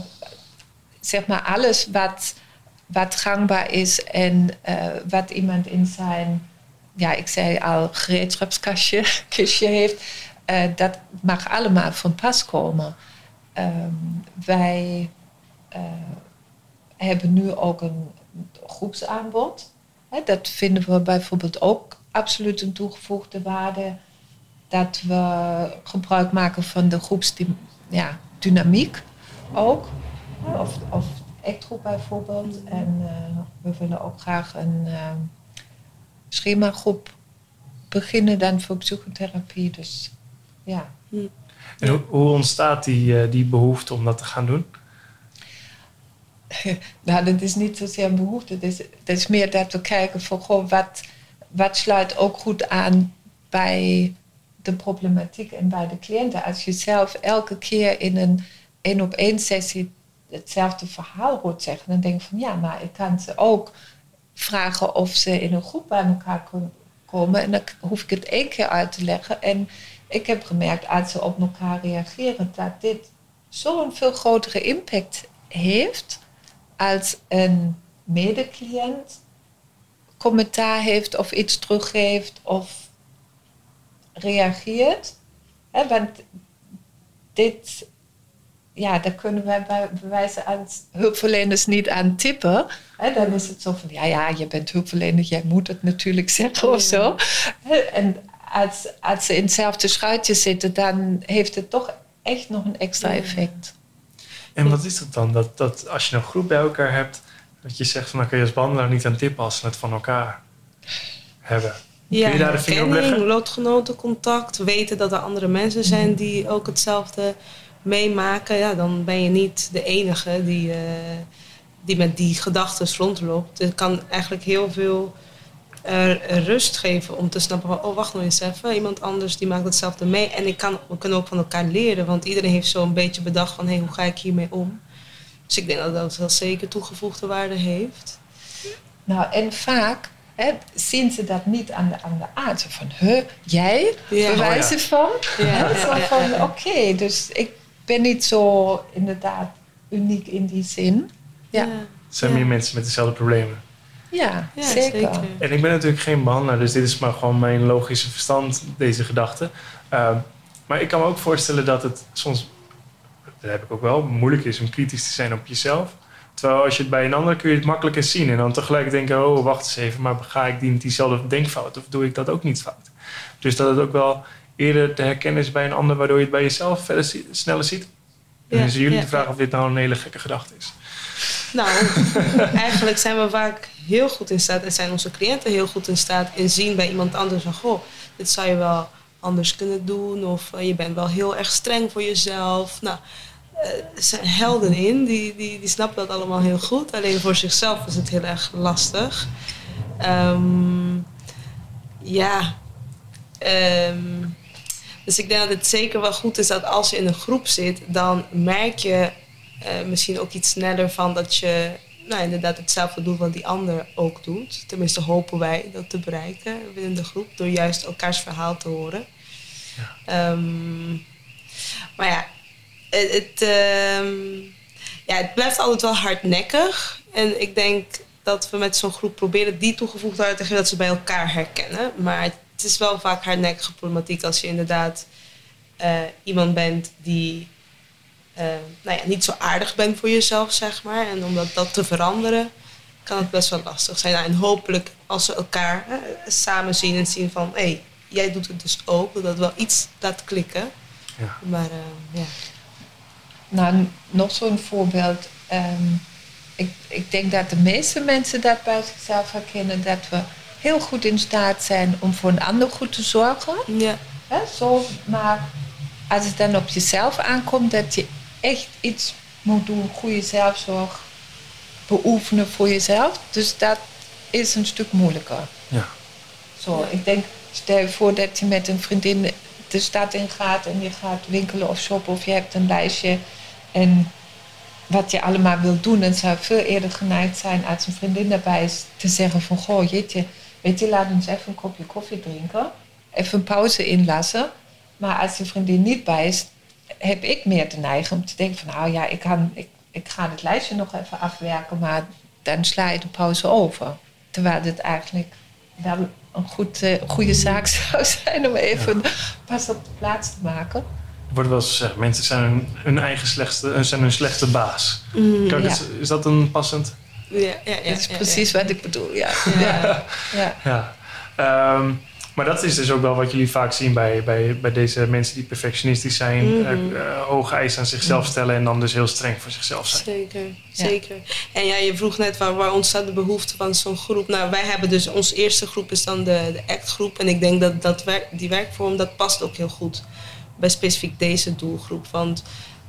zeg maar, alles wat, wat gangbaar is en uh, wat iemand in zijn, ja, ik zei al, gereedschapskastje kistje heeft, dat mag allemaal van pas komen. Um, wij hebben nu ook een groepsaanbod dat vinden we bijvoorbeeld ook absoluut een toegevoegde waarde. Dat we gebruik maken van de groepsdynamiek ja, ook. Of, of groep bijvoorbeeld. En uh, we willen ook graag een uh, schemagroep beginnen dan voor psychotherapie. Dus ja. En hoe, hoe ontstaat die, uh, die behoefte om dat te gaan doen? nou, dat is niet zozeer een behoefte. Het is, meer dat we kijken van goh, wat, sluit ook goed aan bij de problematiek en bij de cliënten. Als je zelf elke keer in een één op één sessie hetzelfde verhaal hoort zeggen, dan denk ik van ja, maar ik kan ze ook vragen of ze in een groep bij elkaar kunnen komen. En dan hoef ik het één keer uit te leggen. En ik heb gemerkt, als ze op elkaar reageren, dat dit zo'n veel grotere impact heeft als een medecliënt commentaar heeft of iets teruggeeft of reageert. want dit ja, daar kunnen wij bij bewijzen als hulpverleners niet aan tippen. Dan is het zo van, ja, ja, je bent hulpverlener, jij moet het natuurlijk zeggen of zo. En als, als ze in hetzelfde schuitje zitten, dan heeft het toch echt nog een extra effect. En wat is dat dan? Dat, dat als je een groep bij elkaar hebt, dat je zegt van dan kun je als behandelaar niet aan tippen als het van elkaar hebben. Ja, Kun je daar de vinger op leggen? lotgenotencontact, weten dat er andere mensen zijn die ook hetzelfde meemaken. Ja, dan ben je niet de enige die, eh, die met die gedachten rondloopt. Het kan eigenlijk heel veel rust geven om te snappen van, oh wacht nog eens even, iemand anders die maakt hetzelfde mee. En ik kan, we kunnen ook van elkaar leren, want iedereen heeft zo'n beetje bedacht van, hé, hey, hoe ga ik hiermee om? Dus ik denk dat dat wel zeker toegevoegde waarde heeft. Nou, en vaak hè, zien ze dat niet aan de, aan de aard. Van, huh, jij? Ja. Bewijzen Oh, van? Ja, Hè, zo van, ja. oké, dus ik ben niet zo inderdaad uniek in die zin. Ja, Er zijn Ja. meer mensen met dezelfde problemen. Ja, Ja, zeker. zeker. En ik ben natuurlijk geen behandelaar, dus dit is maar gewoon mijn logische verstand, deze gedachte. Ehm, maar ik kan me ook voorstellen dat het soms, dat heb ik ook wel, moeilijk is om kritisch te zijn op jezelf. Terwijl als je het bij een ander kun je het makkelijker zien en dan tegelijk denken, oh wacht eens even, maar ga ik die niet diezelfde denkfout of doe ik dat ook niet fout? Dus dat het ook wel eerder te herkennen is bij een ander, waardoor je het bij jezelf verder sneller ziet. En dan is jullie ja, de vraag ja. of dit nou een hele gekke gedachte is. Nou, eigenlijk zijn we vaak heel goed in staat en zijn onze cliënten heel goed in staat in zien bij iemand anders van goh, dit zou je wel anders kunnen doen of eh, je bent wel heel erg streng voor jezelf. Nou, eh, er zijn helden in, die, die, die snappen dat allemaal heel goed. Alleen voor zichzelf is het heel erg lastig. Ehm, ja, ehm, dus ik denk dat het zeker wel goed is dat als je in een groep zit, dan merk je eh, misschien ook iets sneller van dat je nou, inderdaad hetzelfde doet wat die ander ook doet. Tenminste hopen wij dat te bereiken binnen de groep door juist elkaars verhaal te horen. Ehm, maar ja, het, het, ehm, ja, het blijft altijd wel hardnekkig. En ik denk dat we met zo'n groep proberen die toegevoegde waarde te geven dat ze bij elkaar herkennen. Maar het is wel vaak hardnekkige problematiek als je inderdaad eh, iemand bent die eh, nou ja, niet zo aardig bent voor jezelf, zeg maar. En om dat, dat te veranderen, kan het best wel lastig zijn. Nou, en hopelijk als ze elkaar samen zien en zien van... hé, hey, jij doet het dus ook, dat dat wel iets laat klikken. Ja. Maar eh, ja. Nou, nog zo'n voorbeeld. Ehm, ik, ik denk dat de meeste mensen dat bij zichzelf herkennen. Dat we heel goed in staat zijn om voor een ander goed te zorgen. Ja, Hè, zo, maar als het dan op jezelf aankomt, dat je echt iets moet doen, goede zelfzorg beoefenen voor jezelf. Dus dat is een stuk moeilijker. Ja. Zo, ik denk, stel je voor dat je met een vriendin de stad in gaat en je gaat winkelen of shoppen of je hebt een lijstje en wat je allemaal wil doen. En zou veel eerder geneigd zijn als een vriendin daarbij is te zeggen van goh, jeetje, weet je, laat ons even een kopje koffie drinken. Even een pauze inlassen. Maar als je vriendin niet bij is, heb ik meer de neiging om te denken van nou ja, ik, kan, ik, ik ga het lijstje nog even afwerken, maar dan sla je de pauze over. Terwijl dit eigenlijk wel een goed, eh, goede zaak zou zijn om even pas op de plaats te maken. Er wordt wel eens gezegd, mensen zijn hun, hun eigen slechtste, eh, zijn hun slechte baas. Mm, Ja. is dat een passend? ja, ja, ja, dat is ja, precies ja. wat ik bedoel, ja. Ja. ja. ja. Maar dat is dus ook wel wat jullie vaak zien bij, bij, bij deze mensen die perfectionistisch zijn. Mhm. eh, eh, hoge eisen aan zichzelf stellen en dan dus heel streng voor zichzelf zijn. Zeker, zeker. En ja, je vroeg net waar, waar ontstaat de behoefte van zo'n groep. Nou, wij hebben dus, onze eerste groep is dan de, de ACT-groep. En ik denk dat, dat werk, die werkvorm, dat past ook heel goed bij specifiek deze doelgroep. Want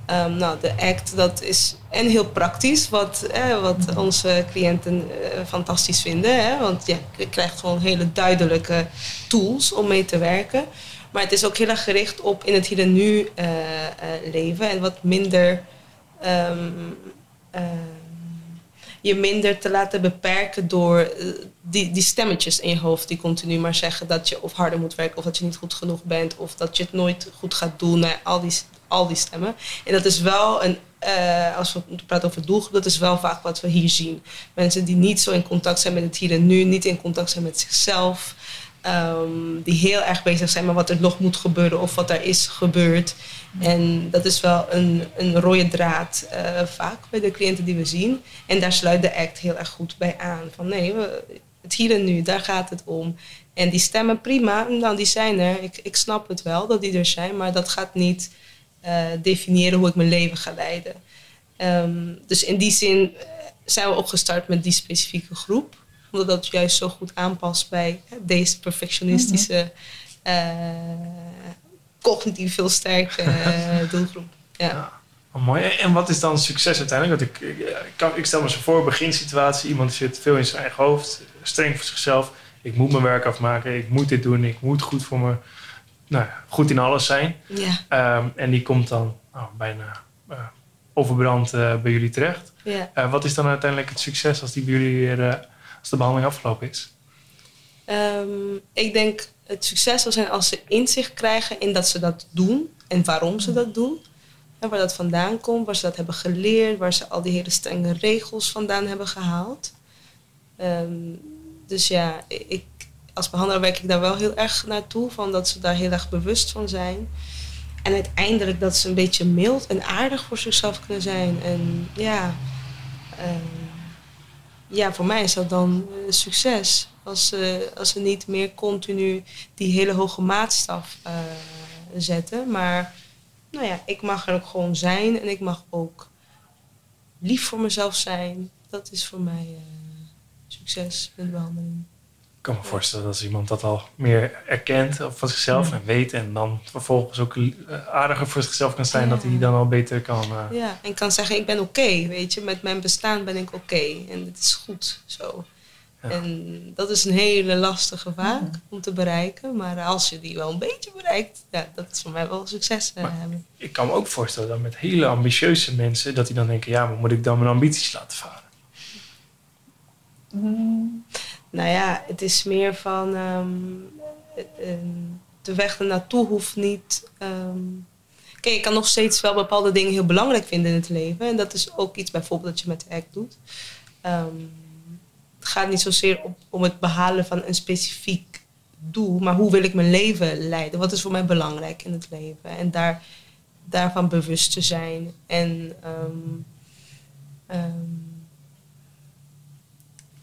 ehm, nou, de ACT, dat is en heel praktisch, wat, wat onze cliënten eh, fantastisch vinden. Hè? Want ja, je krijgt gewoon hele duidelijke tools om mee te werken. Maar het is ook heel erg gericht op in het hier en nu eh, eh, leven en wat minder ehm, ehm, je minder te laten beperken door die, die stemmetjes in je hoofd die continu maar zeggen dat je of harder moet werken of dat je niet goed genoeg bent of dat je het nooit goed gaat doen. Al, die, al die stemmen. En dat is wel een, eh, als we praten over doelgroep, dat is wel vaak wat we hier zien. Mensen die niet zo in contact zijn met het hier en nu, niet in contact zijn met zichzelf. Ehm, die heel erg bezig zijn met wat er nog moet gebeuren of wat er is gebeurd. En dat is wel een, een rode draad uh, vaak bij de cliënten die we zien. En daar sluit de act heel erg goed bij aan. Van nee, het hier en nu, daar gaat het om. En die stemmen prima, nou die zijn er. Ik, ik snap het wel dat die er zijn, maar dat gaat niet definiëren hoe ik mijn leven ga leiden. Um, dus in die zin zijn we ook gestart met die specifieke groep omdat dat juist zo goed aanpast bij deze perfectionistische, uh, cognitief veel sterke doelgroep. Ja. ja. Oh, mooi. En wat is dan succes uiteindelijk? Want ik, ik, ik stel me zo voor, beginsituatie, iemand zit veel in zijn eigen hoofd, streng voor zichzelf. Ik moet mijn werk afmaken, ik moet dit doen, ik moet goed voor me, nou, goed in alles zijn. Ja. Um, en die komt dan oh, bijna uh, overbrand uh, bij jullie terecht. Ja. Uh, wat is dan uiteindelijk het succes als die bij jullie weer als de behandeling afgelopen is? Um, ik denk het succes zal zijn als ze inzicht krijgen in dat ze dat doen en waarom ze dat doen. En waar dat vandaan komt, waar ze dat hebben geleerd, waar ze al die hele strenge regels vandaan hebben gehaald. Um, dus ja, ik, als behandelaar werk ik daar wel heel erg naartoe, van dat ze daar heel erg bewust van zijn. En uiteindelijk dat ze een beetje mild en aardig voor zichzelf kunnen zijn. En ja, um, ja, voor mij is dat dan uh, succes. Als ze, als ze niet meer continu die hele hoge maatstaf uh, zetten. Maar nou ja, ik mag er ook gewoon zijn en ik mag ook lief voor mezelf zijn. Dat is voor mij uh, succes in de behandeling. Ik kan me voorstellen dat als iemand dat al meer erkent van zichzelf en weet en dan vervolgens ook aardiger voor zichzelf kan zijn, ja. dat hij dan al beter kan. Uh... Ja, en kan zeggen: Ik ben oké, okay, weet je, met mijn bestaan ben ik oké okay, en het is goed zo. Ja. En dat is een hele lastige vaak ja. om te bereiken, maar als je die wel een beetje bereikt, ja, dat is voor mij wel succes uh, hebben. Ik kan me ook voorstellen dat met hele ambitieuze mensen, dat die dan denken: Ja, maar moet ik dan mijn ambities laten varen? Mm. Nou ja, het is meer van um, de weg ernaartoe hoeft niet. Um, kijk, je kan nog steeds wel bepaalde dingen heel belangrijk vinden in het leven. En dat is ook iets bijvoorbeeld dat je met de act doet. Het gaat niet zozeer om het behalen van een specifiek doel, maar hoe wil ik mijn leven leiden? Wat is voor mij belangrijk in het leven? En daar, daarvan bewust te zijn. En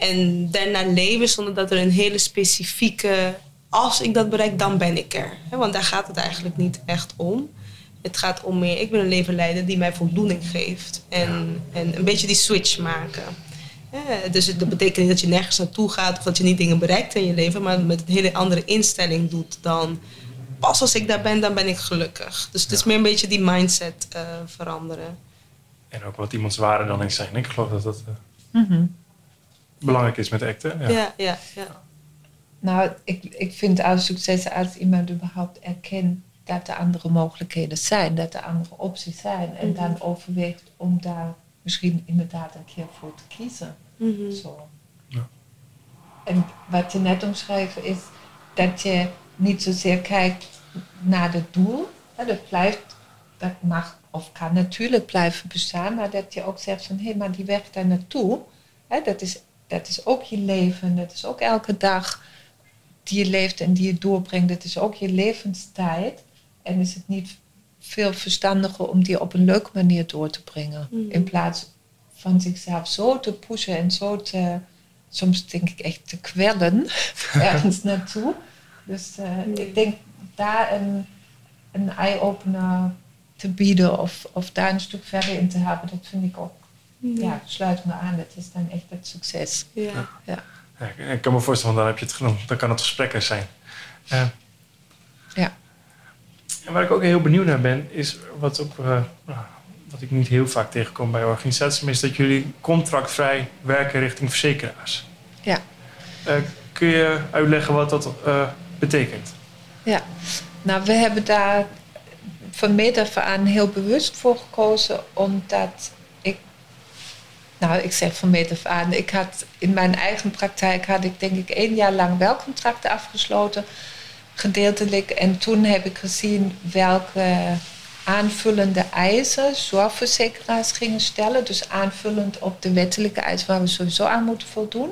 en daarna leven zonder dat er een hele specifieke. Als ik dat bereik, dan ben ik er. Want daar gaat het eigenlijk niet echt om. Het gaat om meer. Ik wil een leven leiden die mij voldoening geeft. En, en een beetje die switch maken. dus dat betekent niet dat je nergens naartoe gaat of dat je niet dingen bereikt in je leven, maar met een hele andere instelling doet dan. Pas als ik daar ben, dan ben ik gelukkig. Dus het is meer een beetje die mindset uh, veranderen. En ook wat iemands waarde dan is zijn. Ik geloof dat dat. Uh... Mm -hmm belangrijk is met acten. Ja, ja, ja. ja. Nou, ik, ik vind als succes als iemand überhaupt erkent dat er andere mogelijkheden zijn, dat er andere opties zijn. En mm -hmm. dan overweegt om daar misschien inderdaad een keer voor te kiezen. Mm -hmm. Zo. Ja. En wat je net omschreef is dat je niet zozeer kijkt naar het doel. Dat blijft, dat mag of kan natuurlijk blijven bestaan, maar dat je ook zegt van hé, hey, maar die weg daar naartoe, dat is dat is ook je leven, dat is ook elke dag die je leeft en die je doorbrengt. Dat is ook je levenstijd. En is het niet veel verstandiger om die op een leuke manier door te brengen. Mm. In plaats van zichzelf zo te pushen en zo te, soms denk ik echt te kwellen ergens naartoe. Dus uh, mm. ik denk daar een, een eye-opener te bieden of, of daar een stuk verder in te hebben, dat vind ik ook ja, sluit me aan. Dat is dan echt het succes. Ja. ja. ja. ik kan me voorstellen, dan heb je het genoemd. Dan kan het gesprekken zijn. Uh, ja. En waar ik ook heel benieuwd naar ben, is wat, ook, uh, wat ik niet heel vaak tegenkom bij organisaties, is dat jullie contractvrij werken richting verzekeraars. Ja. Uh, kun je uitleggen wat dat betekent? Ja, nou, we hebben daar van meet af aan heel bewust voor gekozen, omdat nou, ik zeg van meet af aan. Ik had in mijn eigen praktijk had ik denk ik één jaar lang wel contracten afgesloten, gedeeltelijk. En toen heb ik gezien welke aanvullende eisen zorgverzekeraars gingen stellen. Dus aanvullend op de wettelijke eisen waar we sowieso aan moeten voldoen.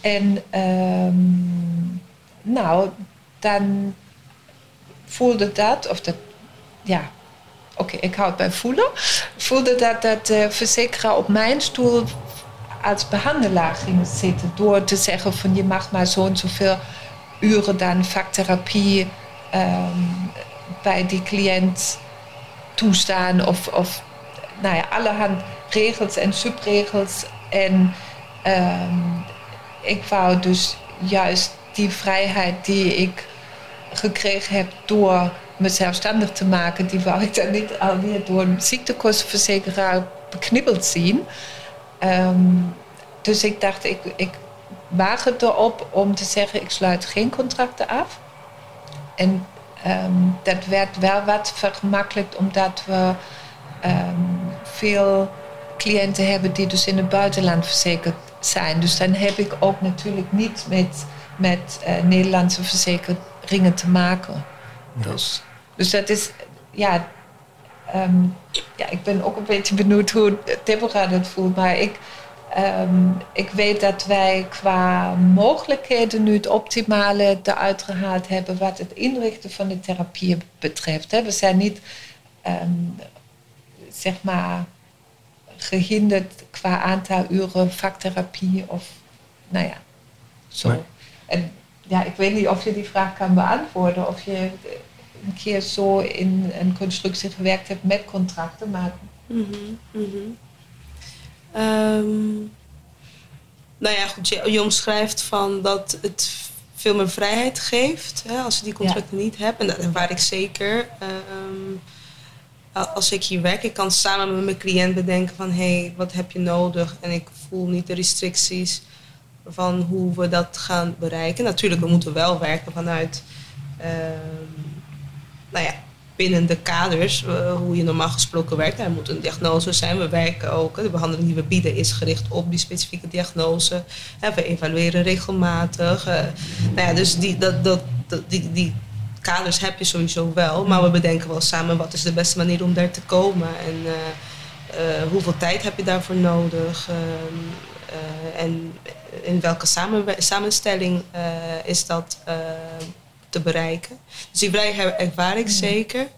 En um, nou, dan voelde dat, of dat, ja, oké, ik hou het bij voelen, voelde dat dat de verzekeraar op mijn stoel als behandelaar ging zitten. Door te zeggen van je mag maar zo en zoveel uren dan vaktherapie ehm, bij die cliënt toestaan. Of, of nou ja, allerhand regels en subregels. En ehm, ik wou dus juist die vrijheid die ik gekregen heb door me zelfstandig te maken, die wou ik dan niet alweer door een ziektekostenverzekeraar beknibbeld zien. Ehm, dus ik dacht, ik, ik waag het erop om te zeggen, ik sluit geen contracten af. En ehm, dat werd wel wat vergemakkelijkt, omdat we ehm, veel cliënten hebben die dus in het buitenland verzekerd zijn. Dus dan heb ik ook natuurlijk niet met, met uh, Nederlandse verzekeringen te maken. Dus, dus dat is, ja, um, ja, ik ben ook een beetje benieuwd hoe Deborah dat voelt. Maar ik, um, ik weet dat wij qua mogelijkheden nu het optimale eruit gehaald hebben wat het inrichten van de therapie betreft. We zijn niet, um, zeg maar, gehinderd qua aantal uren vaktherapie of, nou ja, zo. Nee. En ja, ik weet niet of je die vraag kan beantwoorden. Of je een keer zo in een constructie gewerkt hebt met contracten. Maar... Mm -hmm, mm -hmm. um, nou ja, goed, je, je, omschrijft van dat het veel meer vrijheid geeft hè, als je die contracten ja. niet hebt. En dat waar ik zeker. Um, als ik hier werk, ik kan samen met mijn cliënt bedenken van hé, hey, wat heb je nodig? En ik voel niet de restricties van hoe we dat gaan bereiken. Natuurlijk, we moeten wel werken vanuit um, nou ja, binnen de kaders, uh, hoe je normaal gesproken werkt. Er moet een diagnose zijn. We werken ook, de behandeling die we bieden is gericht op die specifieke diagnose. we evalueren regelmatig. Uh, nou ja, dus die, dat, dat, die, die kaders heb je sowieso wel. Maar we bedenken wel samen wat is de beste manier om daar te komen. En uh, hoeveel tijd heb je daarvoor nodig. Ehm, en in welke samen, samenstelling is dat te bereiken. Dus die vrijheid ervaar ik zeker.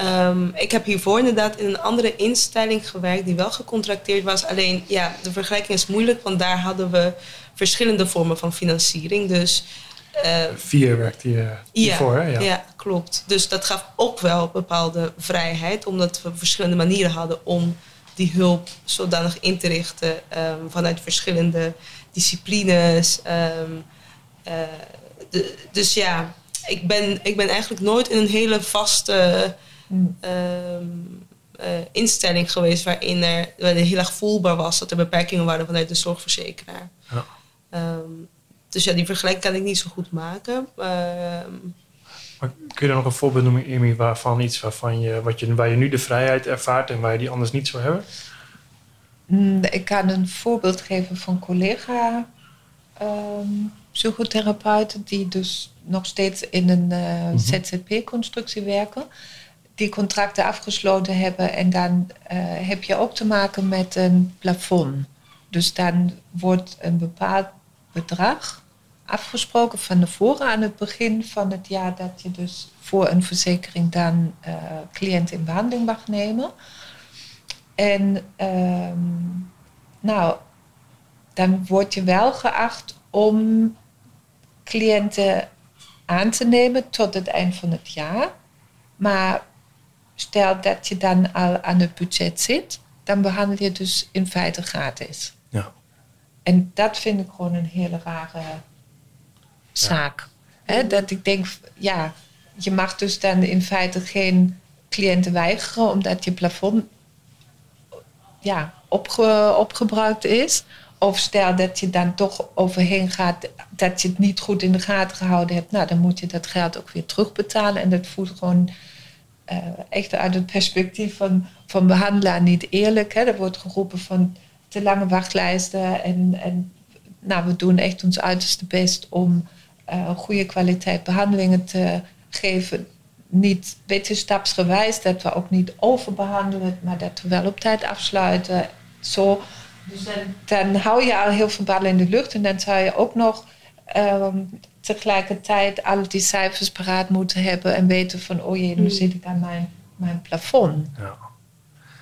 Um, ik heb hiervoor inderdaad in een andere instelling gewerkt die wel gecontracteerd was. Alleen ja, de vergelijking is moeilijk, want daar hadden we verschillende vormen van financiering. Dus, uh, Vier werkte je hiervoor, ja, ja. ja. klopt. Dus dat gaf ook wel bepaalde vrijheid, omdat we verschillende manieren hadden om die hulp zodanig in te richten um, vanuit verschillende disciplines. Um, uh, de, dus ja, ik ben, ik ben eigenlijk nooit in een hele vaste mm. uh, instelling geweest waarin er, waarin heel erg voelbaar was dat er beperkingen waren vanuit de zorgverzekeraar. Ja. Um, dus ja, die vergelijking kan ik niet zo goed maken. maar kun je er nog een voorbeeld noemen, Amy, waarvan iets waarvan je, wat je, waar je nu de vrijheid ervaart en waar je die anders niet zou hebben? Mm, ik kan een voorbeeld geven van collega um, psychotherapeuten die dus nog steeds in een uh, mm -hmm. ZZP-constructie werken. Die contracten afgesloten hebben en dan uh, heb je ook te maken met een plafond. Dus dan wordt een bepaald bedrag afgesproken van tevoren aan het begin van het jaar dat je dus voor een verzekering dan uh, cliënten in behandeling mag nemen. En um, nou, dan word je wel geacht om cliënten aan te nemen tot het eind van het jaar. Maar stel dat je dan al aan het budget zit, dan behandel je dus in feite gratis. Ja. En dat vind ik gewoon een hele rare zaak. dat ik denk, ja, je mag dus dan in feite geen cliënten weigeren omdat je plafond ja, opge, opgebruikt is. Of stel dat je dan toch overheen gaat, dat je het niet goed in de gaten gehouden hebt. Nou, dan moet je dat geld ook weer terugbetalen. En dat voelt gewoon uh, echt uit het perspectief van, van behandelaar niet eerlijk. Hè. Er wordt geroepen van te lange wachtlijsten. En, en nou, we doen echt ons uiterste best om uh, goede kwaliteit behandelingen te geven. Niet wetenschapsgewijs, dat we ook niet overbehandelen, maar dat we wel op tijd afsluiten. Zo dus dan, dan hou je al heel veel ballen in de lucht. En dan zou je ook nog ehm, tegelijkertijd alle die cijfers paraat moeten hebben en weten van, oh jee, nu Mm. zit ik aan mijn, mijn plafond. Ja.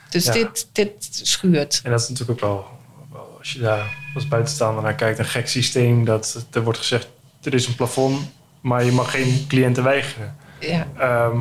Dus Ja. dit, dit schuurt. En dat is natuurlijk ook wel, wel, als je daar als buitenstaander naar kijkt, een gek systeem. Dat er wordt gezegd, er is een plafond, maar je mag geen cliënten weigeren. Ja. Ehm,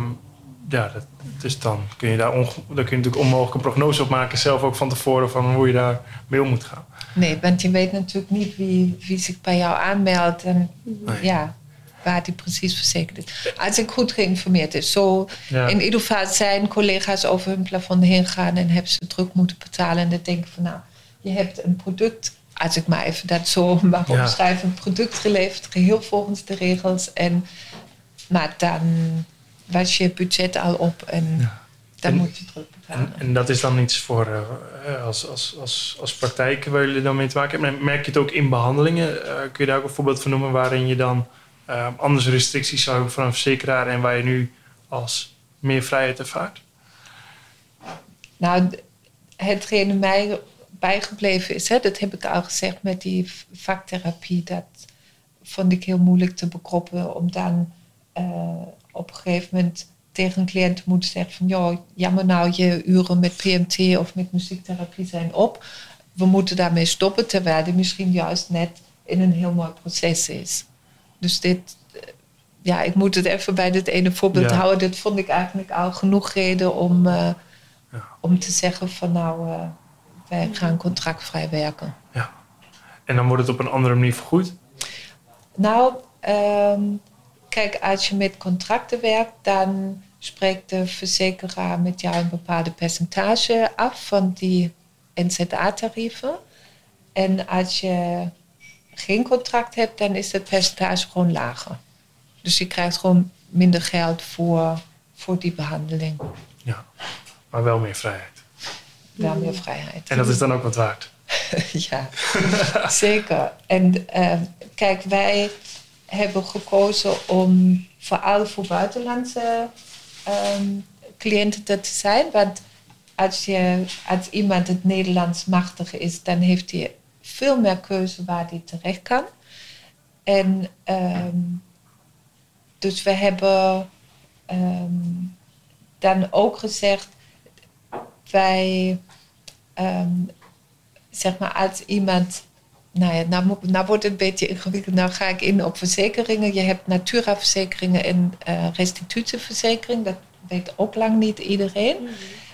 ja, dat, dus dan kun je daar dan kun je natuurlijk onmogelijk een prognose op maken, zelf ook van tevoren, van hoe je daar mee om moet gaan. Nee, want je weet natuurlijk niet wie, wie zich bij jou aanmeldt en Nee. ja, waar die precies verzekerd is. Als ik goed geïnformeerd is. Zo Ja. in ieder geval zijn collega's over hun plafond heen gaan en hebben ze druk moeten betalen. En dan denk ik van nou, je hebt een product, als ik maar even dat zo mag Ja. omschrijven, een product geleverd, geheel volgens de regels. En, maar dan was je budget al op en Ja. dan En- moet je terug betalen. En, en dat is dan iets voor eh, als, als, als, als praktijk waar jullie dan mee te maken hebben. En merk je het ook in behandelingen? Eh, kun je daar ook een voorbeeld van noemen waarin je dan eh, anders restricties zou hebben van een verzekeraar en waar je nu als meer vrijheid ervaart? Nou, hetgene mij bijgebleven is, hè, dat heb ik al gezegd met die vaktherapie, dat vond ik heel moeilijk te bekroppen om dan eh, op een gegeven moment tegen een cliënt te moeten zeggen van joh, jammer nou, je uren met PMT of met muziektherapie zijn op. We moeten daarmee stoppen, terwijl die misschien juist net in een heel mooi proces is. Dus dit, eh, ja, ik moet het even bij dit ene voorbeeld Ja. houden. Dit vond ik eigenlijk al genoeg reden om, eh, Ja. om te zeggen van nou, eh, wij gaan contractvrij werken. En dan wordt het op een andere manier vergoed? Nou, ehm, kijk, als je met contracten werkt, dan spreekt de verzekeraar met jou een bepaalde percentage af van die NZA-tarieven. En als je geen contract hebt, dan is het percentage gewoon lager. Dus je krijgt gewoon minder geld voor, voor die behandeling. Ja, maar wel meer vrijheid. Wel meer vrijheid. En dat is dan ook wat waard. ja, zeker. En ehm, kijk, wij hebben gekozen om vooral voor buitenlandse ehm, cliënten te zijn. Want als, je, als iemand het Nederlands machtig is, dan heeft hij veel meer keuze waar hij terecht kan. En ehm, dus we hebben ehm, dan ook gezegd, wij zeg maar als iemand. Nou ja, nou, nou wordt het een beetje ingewikkeld. Nou ga ik in op verzekeringen. Je hebt Natura-verzekeringen en eh restitutieverzekering. Dat weet ook lang niet iedereen.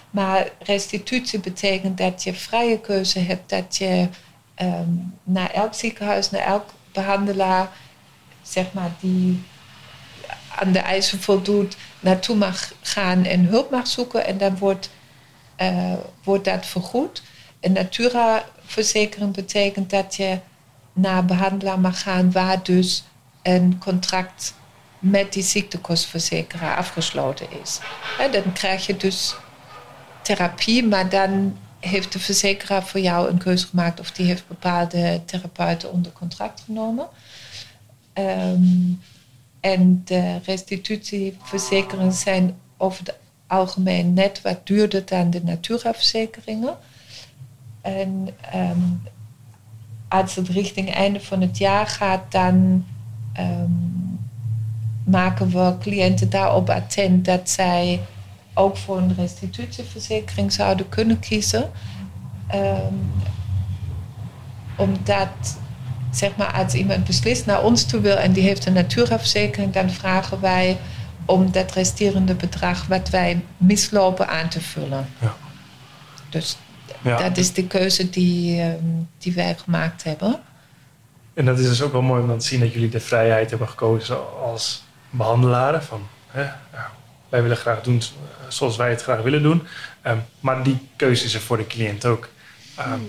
Maar restitutie betekent dat je vrije keuze hebt. Dat je ehm, naar elk ziekenhuis, naar elk behandelaar, zeg maar, die aan de eisen voldoet, naartoe mag gaan en hulp mag zoeken. En dan wordt, eh, wordt dat vergoed. Een Natura-verzekering betekent dat je naar behandelaar mag gaan waar dus een contract met die ziektekostverzekeraar afgesloten is. Dan krijg je dus therapie, maar dan heeft de verzekeraar voor jou een keuze gemaakt of die heeft bepaalde therapeuten onder contract genomen. Ehm, en de restitutieverzekeringen zijn over het algemeen net wat duurder dan de Natura-verzekeringen. En ehm, als het richting einde van het jaar gaat, dan ehm, maken we cliënten daarop attent dat zij ook voor een restitutieverzekering zouden kunnen kiezen. Ehm, omdat, zeg maar, als iemand beslist naar ons toe wil en die heeft een Natura-verzekering, dan vragen wij om dat resterende bedrag wat wij mislopen aan te vullen. Ja. Dus Ja. dat is de keuze die, ehm, die wij gemaakt hebben. En dat is dus ook wel mooi om te zien dat jullie de vrijheid hebben gekozen als behandelaren. Van, hè, wij willen graag doen zoals wij het graag willen doen. Ehm, maar die keuze is er voor de cliënt ook. Ehm,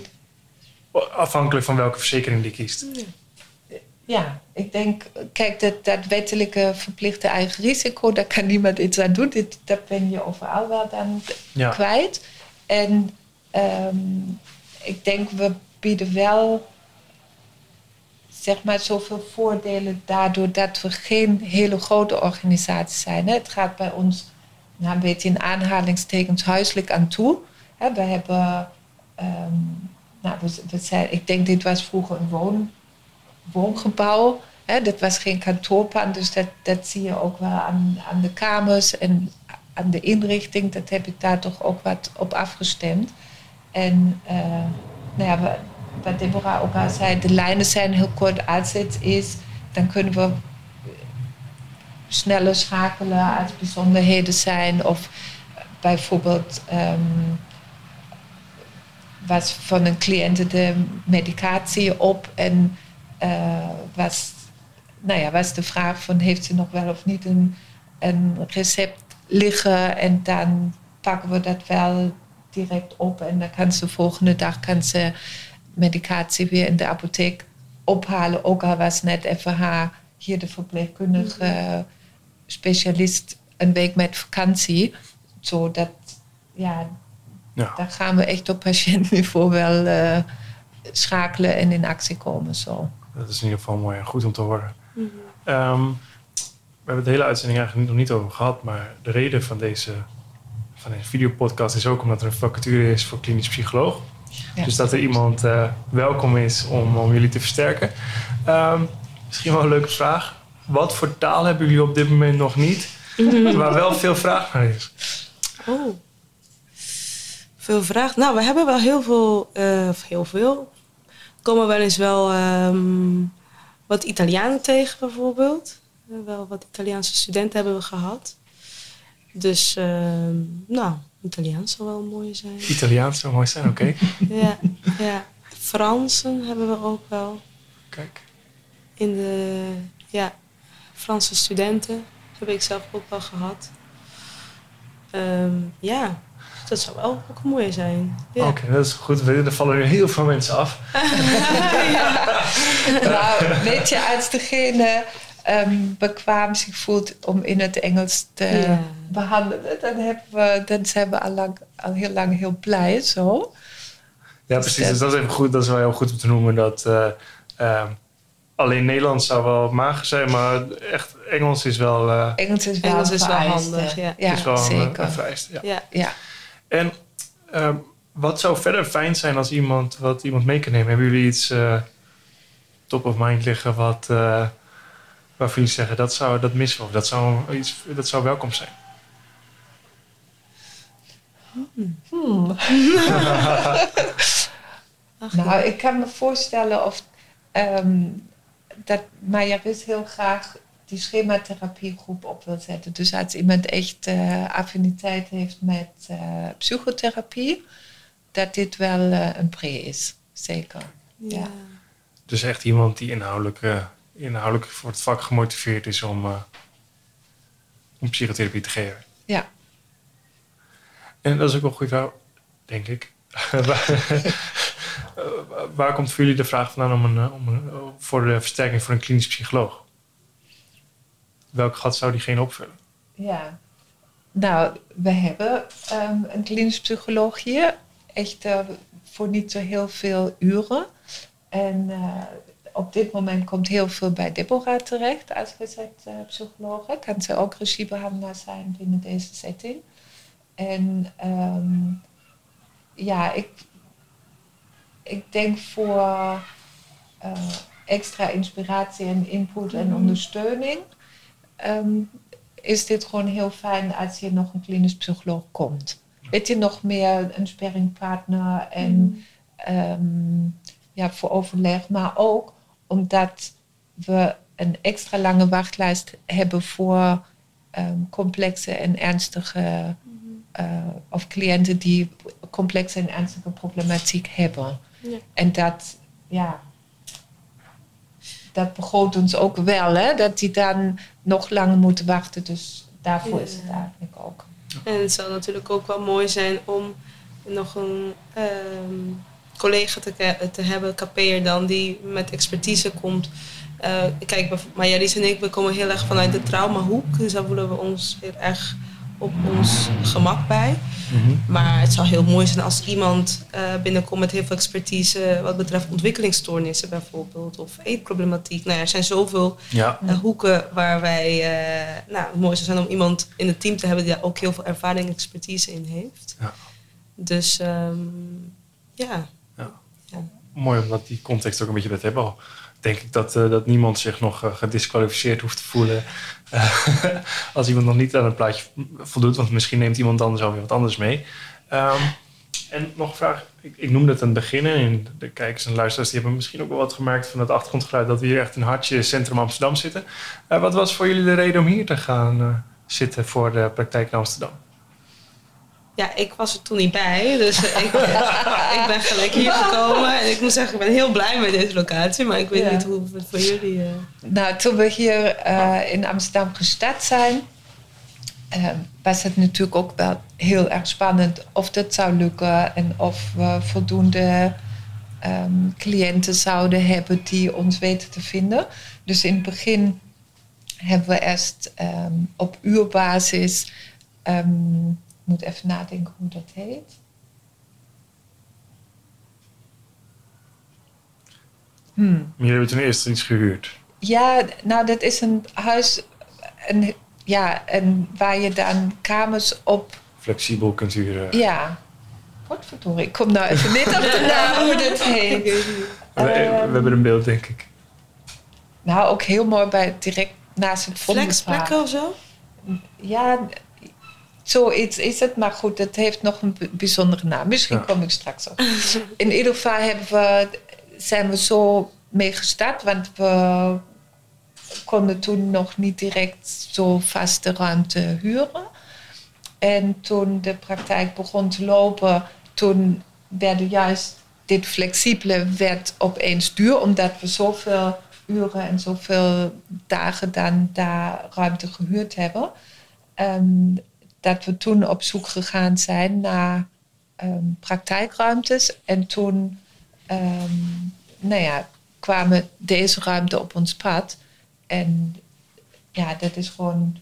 Afhankelijk van welke verzekering die kiest. Ja, ik denk, kijk, dat, dat wettelijke verplichte eigen risico, daar kan niemand iets aan doen. Dit, dat ben je overal wel dan Ja. kwijt. En ehm, ik denk, we bieden wel, zeg maar, zoveel voordelen daardoor dat we geen hele grote organisatie zijn. Hè. Het gaat bij ons nou, een beetje in aanhalingstekens huiselijk aan toe. We hebben, ehm, nou, we zijn, ik denk, dit was vroeger een woon, woongebouw. Hè, dat was geen kantoorpand, dus dat, dat zie je ook wel aan, aan de kamers en aan de inrichting. Dat heb ik daar toch ook wat op afgestemd. En uh, nou ja, wat, Deborah ook al zei, de lijnen zijn heel kort. Als het is, dan kunnen we sneller schakelen als bijzonderheden zijn. Of bijvoorbeeld um, was van een cliënt de medicatie op en uh, was, nou ja, was de vraag van heeft ze nog wel of niet een recept liggen en dan pakken we dat wel direct op en dan kan ze de volgende dag kan ze medicatie weer in de apotheek ophalen. Ook al was net even haar hier de verpleegkundige specialist een week met vakantie. Zodat, ja, ja. daar gaan we echt op patiëntniveau wel uh, schakelen en in actie komen. Zo. Dat is in ieder geval mooi en goed om te horen. Mm -hmm. um, we hebben de hele uitzending eigenlijk nog niet over gehad, maar de reden van deze, van deze videopodcast is ook omdat er een vacature is voor klinisch psycholoog. Ja. Dus dat er iemand uh, welkom is om, om jullie te versterken. Um, misschien wel een leuke vraag. Wat voor taal hebben jullie op dit moment nog niet, waar wel veel vraag naar is? Oh. Veel vraag. Nou, we hebben wel heel veel, uh, heel veel. Komen wel eens wel um, wat Italianen tegen, bijvoorbeeld. Uh, wel wat Italiaanse studenten hebben we gehad. Dus, uh, nou, Italiaans zou wel mooi zijn. Italiaans zou mooi zijn, oké. Okay. ja, ja. Fransen hebben we ook wel. Kijk. In de, ja, Franse studenten heb ik zelf ook wel gehad. Um, ja, dat zou wel ook mooi zijn. Ja. Oké, okay, dat is goed. Er vallen er heel veel mensen af. ja. nou, weet je, als degene um, bekwaam zich voelt om in het Engels te ja. behandelen, dan, hebben we, dan zijn we al, lang, al heel lang heel blij zo. Ja, precies. Dus dat is even goed. Dat is wel heel goed om te noemen dat. Uh, uh, alleen Nederlands zou wel mager zijn, maar echt Engels is wel. Uh, Engels is wel, Engels is wel handig. Ja, ja is wel zeker. Een, vereist, ja. Ja. ja. En ehm, wat zou verder fijn zijn als iemand wat iemand mee kan nemen? Hebben jullie iets eh, top of mind liggen wat waarvan jullie zeggen dat zou dat missen of dat zou iets dat zou welkom zijn? Hmm. nou, ik kan me voorstellen of um, dat Majaris heel graag die schematherapiegroep op wil zetten. Dus als iemand echt uh, affiniteit heeft met uh, psychotherapie, dat dit wel uh, een pre is. Zeker. Ja. ja. Dus echt iemand die inhoudelijk, inhoudelijk voor het vak gemotiveerd is om, om psychotherapie te geven. Ja. En dat is ook wel een goede vraag, denk ik. waar komt voor jullie de vraag vandaan om een, om een, voor de versterking voor een klinisch psycholoog? welk gat zou diegene opvullen? Ja, nou, we hebben um, een klinisch psycholoog hier. Echt uh, voor niet zo heel veel uren. En uh, op dit moment komt heel veel bij Deborah terecht als receptpsycholoog. Uh, kan ze ook regiebehandelaar zijn binnen deze setting. En um, ja, ik, ik denk voor extra inspiratie en input en ondersteuning um, is dit gewoon heel fijn als hier nog een klinisch psycholoog komt. Weet je, nog meer een sparringpartner en mm. um, ja, voor overleg, maar ook omdat we een extra lange wachtlijst hebben voor um, complexe en ernstige, uh, of cliënten die complexe en ernstige problematiek hebben. Ja. En dat, ja, dat begroot ons ook wel, hè? dat die dan nog langer moeten wachten. Dus daarvoor ja. is het eigenlijk ook. En het zou natuurlijk ook wel mooi zijn om nog een um, collega te, te hebben, KP'er dan, die met expertise komt. Uh, kijk, Marjaris en ik, we komen heel erg vanuit de traumahoek. Dus daar voelen we ons heel erg op ons gemak bij. Mm-hmm. Maar het zou heel mooi zijn als iemand uh, binnenkomt met heel veel expertise wat betreft ontwikkelingsstoornissen bijvoorbeeld of eetproblematiek. Nou, er zijn zoveel ja. uh, hoeken waar wij, uh, nou, het mooi zou zijn om iemand in het team te hebben die daar ook heel veel ervaring en expertise in heeft. Ja. Dus um, ja. Mooi om dat die context ook een beetje te hebben denk ik dat, uh, dat niemand zich nog uh, gedisqualificeerd hoeft te voelen. Uh, als iemand nog niet aan het plaatje voldoet. Want misschien neemt iemand anders alweer wat anders mee. Um, en nog een vraag. Ik, ik noemde het aan het begin. En de kijkers en luisteraars die hebben misschien ook wel wat gemerkt van het achtergrondgeluid. Dat we hier echt in hartje centrum Amsterdam zitten. wat was voor jullie de reden om hier te gaan zitten voor de praktijk in Amsterdam? Ja, ik was er toen niet bij. Dus ik, ik ben gelijk hier gekomen. En ik moet zeggen, ik ben heel blij met deze locatie. Maar ik weet niet hoe het voor jullie... Uh... Nou, toen we hier uh, in Amsterdam gestart zijn... Uh, was het natuurlijk ook wel heel erg spannend of dat zou lukken. En of we voldoende um, cliënten zouden hebben die ons weten te vinden. Dus in het begin hebben we eerst um, op uurbasis... Um, moet even nadenken hoe dat heet. Hmm. Jullie hebben toen eerst iets gehuurd? Ja, nou dat is een huis een, ja, en waar je dan kamers op... Flexibel kunt huren. Ja. Potverdorie, ik kom nou even niet op de naam hoe dat heet. We, we, ehm, hebben een beeld, denk ik. Nou, ook heel mooi bij direct naast het Vondelpark. Flexplekken of zo? Ja, Zoiets is het, maar goed, het heeft nog een bijzondere naam. Misschien kom ik straks op. In ieder geval hebben we, zijn we zo mee gestart, want we konden toen nog niet direct zo vaste ruimte huren. En toen de praktijk begon te lopen, toen werden juist dit flexibele werd opeens duur, omdat we zoveel uren en zoveel dagen dan daar ruimte gehuurd hebben. Um, dat we toen op zoek gegaan zijn naar um, praktijkruimtes. En toen um, nou ja, kwamen deze ruimte op ons pad. En ja, dat is gewoon.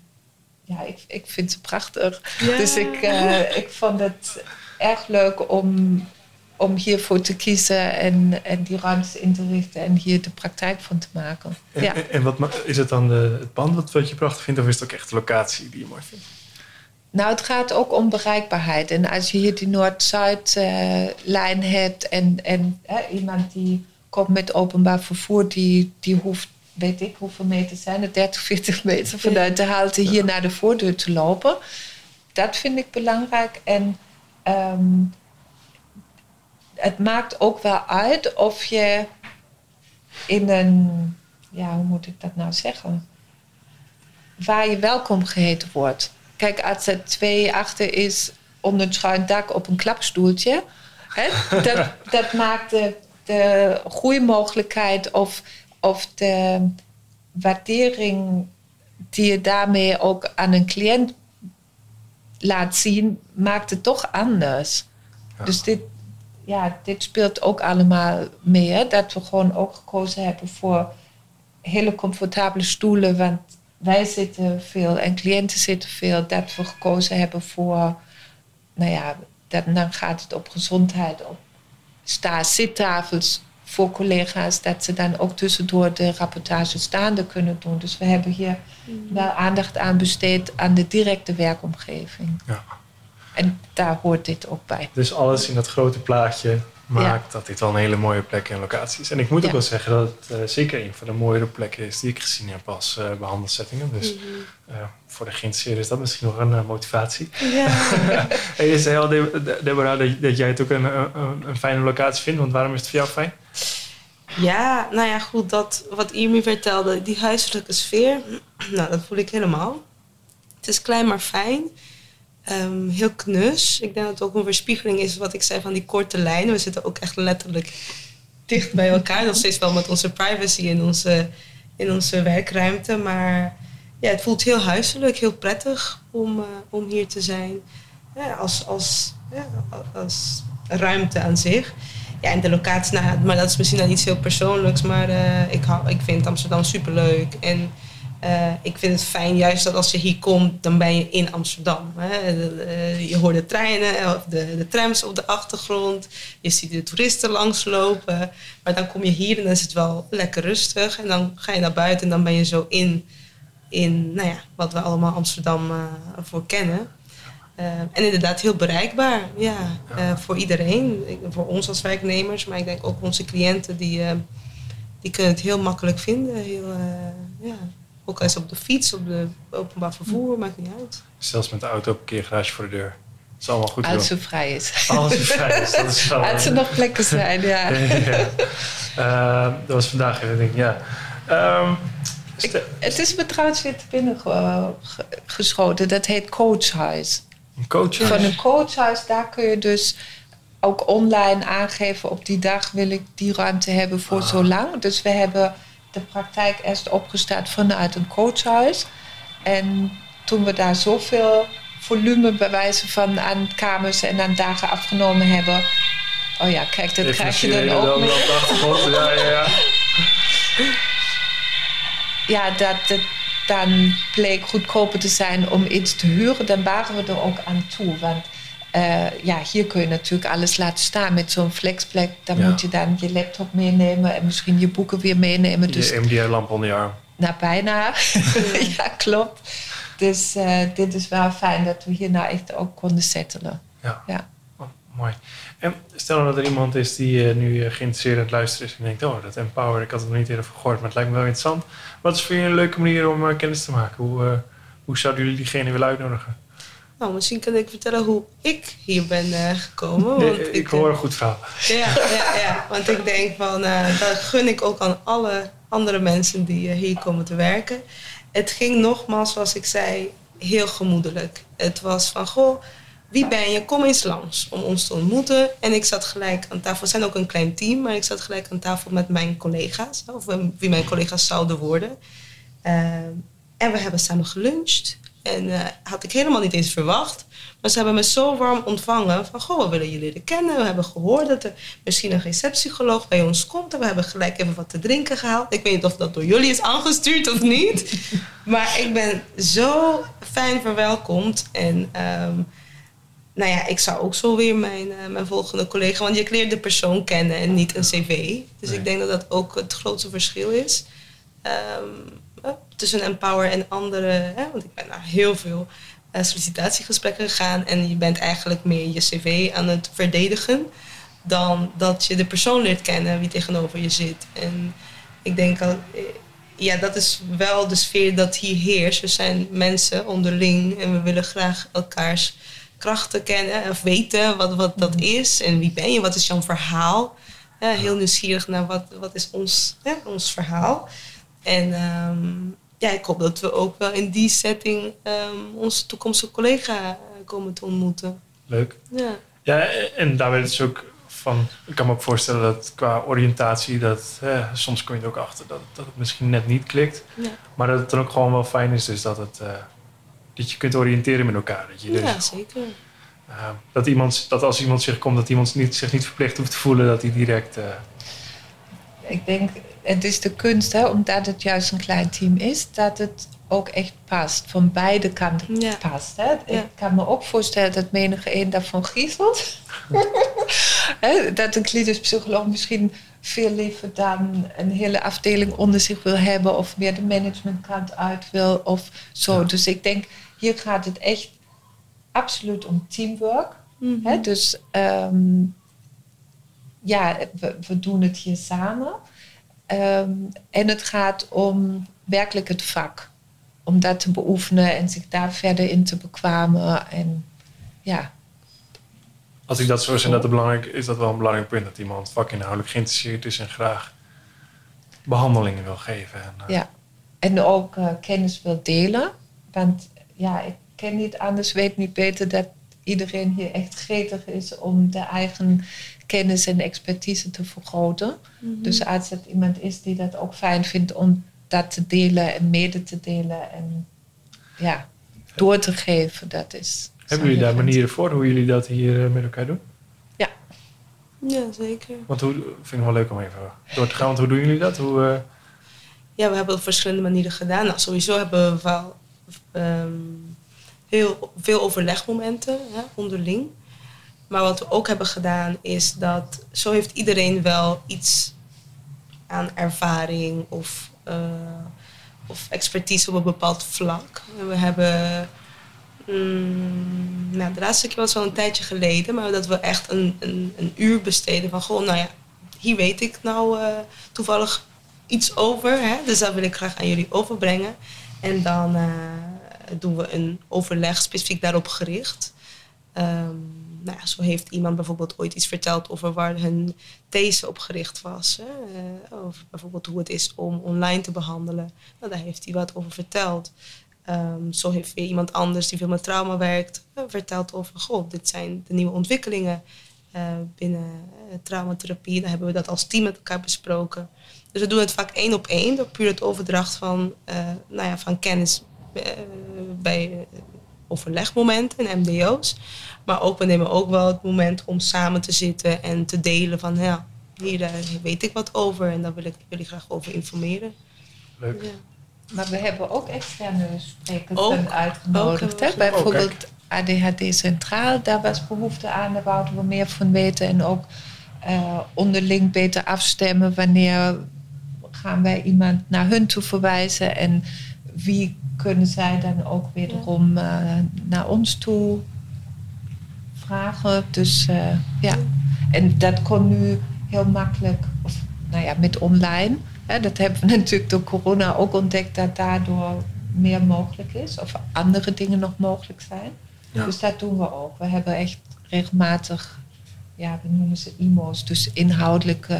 Ja, ik, ik vind ze prachtig. Dus ik, uh, ik vond het erg leuk om, om hiervoor te kiezen en, en die ruimtes in te richten en hier de praktijk van te maken. En, ja. en, en wat, is het dan de, het pand wat, wat je prachtig vindt, of is het ook echt de locatie die je mooi vindt? Nou, het gaat ook om bereikbaarheid. En als je hier die Noord-Zuid-lijn hebt en, en hè, iemand die komt met openbaar vervoer, die, die hoeft, weet ik hoeveel meter zijn het, 30, 40 meter vanuit de halte hier naar de voordeur te lopen. Dat vind ik belangrijk. En um, het maakt ook wel uit of je in een, ja, hoe moet ik dat nou zeggen? Waar je welkom geheten wordt. Kijk, als er twee achter is onder het schuin dak op een klapstoeltje. Dat, dat maakt de, de groeimogelijkheid of, of de waardering die je daarmee ook aan een cliënt laat zien, maakt het toch anders. Dus dit, ja, dit speelt ook allemaal mee. Dat we gewoon ook gekozen hebben voor hele comfortabele stoelen. Want wij zitten veel en cliënten zitten veel, dat we gekozen hebben voor, nou ja, dat, dan gaat het op gezondheid, op sta-zittafels voor collega's, dat ze dan ook tussendoor de rapportage staande kunnen doen. Dus we hebben hier mm. wel aandacht aan besteed aan de directe werkomgeving. Ja. En daar hoort dit ook bij. Dus alles in dat grote plaatje maakt dat dit wel een hele mooie plek en locatie is. En ik moet ook wel zeggen dat het uh, zeker een van de mooiere plekken is die ik gezien heb als uh, behandelsettingen. Dus mm -hmm. uh, voor de geïnteresseerden is dat misschien nog een motivatie. Ja. en je zei al, Deborah, dat, dat jij het ook een, een, een, fijne locatie vindt. Want waarom is het voor jou fijn? Ja, nou ja, goed, dat wat Irmi vertelde, die huiselijke sfeer, nou, dat voel ik helemaal. Het is klein maar fijn. Um, heel knus. Ik denk dat het ook een verspiegeling is wat ik zei van die korte lijnen. We zitten ook echt letterlijk dicht bij elkaar. Nog steeds wel met onze privacy in onze, in onze werkruimte. Maar ja, het voelt heel huiselijk, heel prettig om, uh, om hier te zijn. Als, als, ja, als ruimte aan zich. Ja, en de locatie, nou, maar dat is misschien dan iets heel persoonlijks. Maar uh, ik, ik vind Amsterdam superleuk. En uh, ik vind het fijn juist dat als je hier komt, dan ben je in Amsterdam. Hè. Uh, je hoort de treinen of de, de, trams op de achtergrond. Je ziet de toeristen langslopen. Maar dan kom je hier en dan is het wel lekker rustig. En dan ga je naar buiten en dan ben je zo in, in nou ja, wat we allemaal Amsterdam uh, voor kennen. en inderdaad heel bereikbaar, ja, voor iedereen. Voor ons als werknemers, maar ik denk ook onze cliënten die die kunnen het heel makkelijk vinden. Heel, eh, ja. Ook als op de fiets, op de openbaar vervoer, maakt niet uit. Zelfs met de auto op een parkeergarage voor de deur. Dat is allemaal goed. Als ze vrij is. Als ze vrij is, dat is wel... Als er nog plekken zijn, ja. ja. Uh, dat was vandaag even ding, ja. Um, ik, het is me trouwens weer te binnen geschoten. Dat heet Coachhuis. Een coachhuis? Van een coachhuis, daar kun je dus ook online aangeven... op die dag wil ik die ruimte hebben voor ah. zo lang. Dus we hebben de praktijk eerst opgestart vanuit een coachhuis. En toen we daar zoveel volume bewijzen van aan kamers en aan dagen afgenomen hebben. Oh ja, kijk, dat krijg je dan ook nog. Ja, ja, ja. ja, dat het dan bleek goedkoper te zijn om iets te huren. Dan waren we er ook aan toe. Want uh, ja, hier kun je natuurlijk alles laten staan met zo'n flexplek. Dan moet je dan je laptop meenemen en misschien je boeken weer meenemen. Dus, je MDR-lamp onder je arm. Nou, bijna. ja, klopt. Dus uh, dit is wel fijn dat we hier nou echt ook konden settelen. Ja. ja. Oh, mooi. En stel nou dat er iemand is die uh, nu geïnteresseerd aan het luisteren is en denkt: Oh, dat Empower, ik had het nog niet eerder gehoord, maar het lijkt me wel interessant. Wat is voor je een leuke manier om kennis te maken? Hoe, hoe zouden jullie diegene willen uitnodigen? Nou, misschien kan ik vertellen hoe ik hier ben gekomen. Want ik, ik hoor een goed verhaal. Ja, ja, ja, want ik denk van, dat gun ik ook aan alle andere mensen die hier komen te werken het ging nogmaals, zoals ik zei, heel gemoedelijk. Het was van, goh, wie ben je? Kom eens langs om ons te ontmoeten. En ik zat gelijk aan tafel. We zijn ook een klein team, maar ik zat gelijk aan tafel met mijn collega's. Of wie mijn collega's zouden worden. Uh, en we hebben samen geluncht. En uh, had ik helemaal niet eens verwacht. Maar ze hebben me zo warm ontvangen. Van, goh, we willen je leren kennen. We hebben gehoord dat er misschien een receptiepsycholoog bij ons komt. En we hebben gelijk even wat te drinken gehaald. Ik weet niet of dat door jullie is aangestuurd of niet. maar ik ben zo fijn verwelkomd. En um, nou ja, ik zou ook zo weer mijn, uh, mijn volgende collega... Want je leert de persoon kennen en niet een cv. Dus ik denk dat dat ook het grootste verschil is. Um, tussen Empower en andere... Hè, want ik ben naar heel veel uh, sollicitatiegesprekken gegaan en je bent eigenlijk meer je cv aan het verdedigen dan dat je de persoon leert kennen wie tegenover je zit. En ik denk dat, eh, ja, dat is wel de sfeer dat hier heerst. We zijn mensen onderling en we willen graag elkaars krachten kennen of weten wat, wat dat mhm. is en wie ben je, wat is jouw verhaal. heel nieuwsgierig naar wat, wat is ons, ons verhaal. En um, ja, ik hoop dat we ook wel in die setting um, onze toekomstige collega eh, komen te ontmoeten. Leuk. Ja, ja en daar werd dus ook van, ik kan me ook voorstellen dat qua oriëntatie, dat soms kom je er ook achter dat, dat het misschien net niet klikt. Ja. Maar dat het dan ook gewoon wel fijn is, dus dat, het, uh, dat je kunt oriënteren met elkaar. Dat je ja, zeker. Uh, dat, iemand, dat als iemand zich komt, dat iemand niet, zich niet verplicht hoeft te voelen dat hij direct. Uh, ik denk het is de kunst, hè, omdat het juist een klein team is, dat het ook echt past. Van beide kanten past. Hè. Ik kan me ook voorstellen dat menige een daarvan griezelt. dat een klinisch psycholoog misschien veel liever dan een hele afdeling onder zich wil hebben of meer de managementkant uit wil of zo. Dus ik denk, hier gaat het echt absoluut om teamwork. Mm Dus um, ja, we, we, doen het hier samen. Um, en het gaat om werkelijk het vak. Om dat te beoefenen en zich daar verder in te bekwamen. En ja. Als ik dat zo dat belangrijk, is dat wel een belangrijk punt. Dat iemand vakinhoudelijk geïnteresseerd is en graag behandelingen wil geven. En, uh... Ja, en ook uh, kennis wil delen. Want ja, ik ken niet anders, weet niet beter dat iedereen hier echt gretig is om de eigen kennis en expertise te vergroten. Mhm. Dus als het iemand is die dat ook fijn vindt om dat te delen en mede te delen en ja, door te geven, dat is. Hebben jullie daar manieren voor hoe jullie dat hier eh, met elkaar doen? Ja. Ja, zeker. Want hoe, vind ik wel leuk om even door te gaan, want hoe doen jullie dat? Hoe, uh... Ja, we hebben op verschillende manieren gedaan. Nou, sowieso hebben we wel um, heel veel overlegmomenten hè, onderling. Maar wat we ook hebben gedaan is dat zo heeft iedereen wel iets aan ervaring of, uh, of expertise op een bepaald vlak. We hebben, mm, nou, de laatste keer was wel een tijdje geleden, maar dat we echt een, een, een uur besteden van gewoon, nou ja, hier weet ik nou uh, toevallig iets over. Hè? Dus dat wil ik graag aan jullie overbrengen. En dan uh, doen we een overleg specifiek daarop gericht. Um, nou zo heeft iemand bijvoorbeeld ooit iets verteld over waar hun these op gericht was. Hè? Uh, over bijvoorbeeld hoe het is om online te behandelen. Nou, daar heeft hij wat over verteld. Um, zo heeft weer iemand anders die veel met trauma werkt uh, verteld over... Goh, dit zijn de nieuwe ontwikkelingen uh, binnen traumatherapie. Dan hebben we dat als team met elkaar besproken. Dus we doen het vaak één op één, door puur het overdracht van, nou ja, van kennis bij overlegmomenten en MBO's. Maar ook, we nemen ook wel het moment om samen te zitten en te delen van, ja, hier uh, weet ik wat over en daar wil ik jullie graag over informeren. Leuk. Ja. Maar we hebben ook externe sprekers ook, uitgenodigd. Ook, Bijvoorbeeld ADHD Centraal, daar was behoefte aan, daar wouden we meer van weten. En ook uh, onderling beter afstemmen wanneer gaan wij iemand naar hun toe verwijzen en wie kunnen zij dan ook wederom uh, naar ons toe vragen. Dus uh, ja, en dat kon nu heel makkelijk, of nou ja, met online. Hè, dat hebben we natuurlijk door corona ook ontdekt dat daardoor meer mogelijk is, of andere dingen nog mogelijk zijn. Ja. Dus dat doen we ook. We hebben echt regelmatig, ja, we noemen ze IMO's, dus inhoudelijk uh,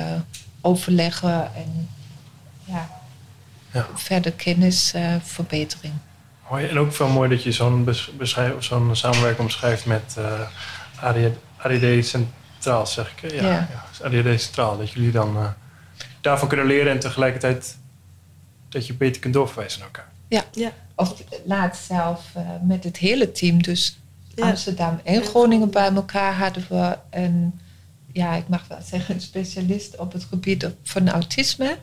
overleggen en ja, ja. verder kennisverbetering. Uh, mooi. En ook wel mooi dat je zo'n zo'n samenwerking omschrijft met uh, ADD, Centraal, zeg ik. Ja, ja. ja. ADD Centraal. Dat jullie dan uh, daarvan kunnen leren en tegelijkertijd dat je beter kunt doorverwijzen naar elkaar. Ja, ja. of laatst zelf uh, met het hele team. Dus Amsterdam en Groningen bij elkaar hadden we een, ja, ik mag wel zeggen, een specialist op het gebied van autisme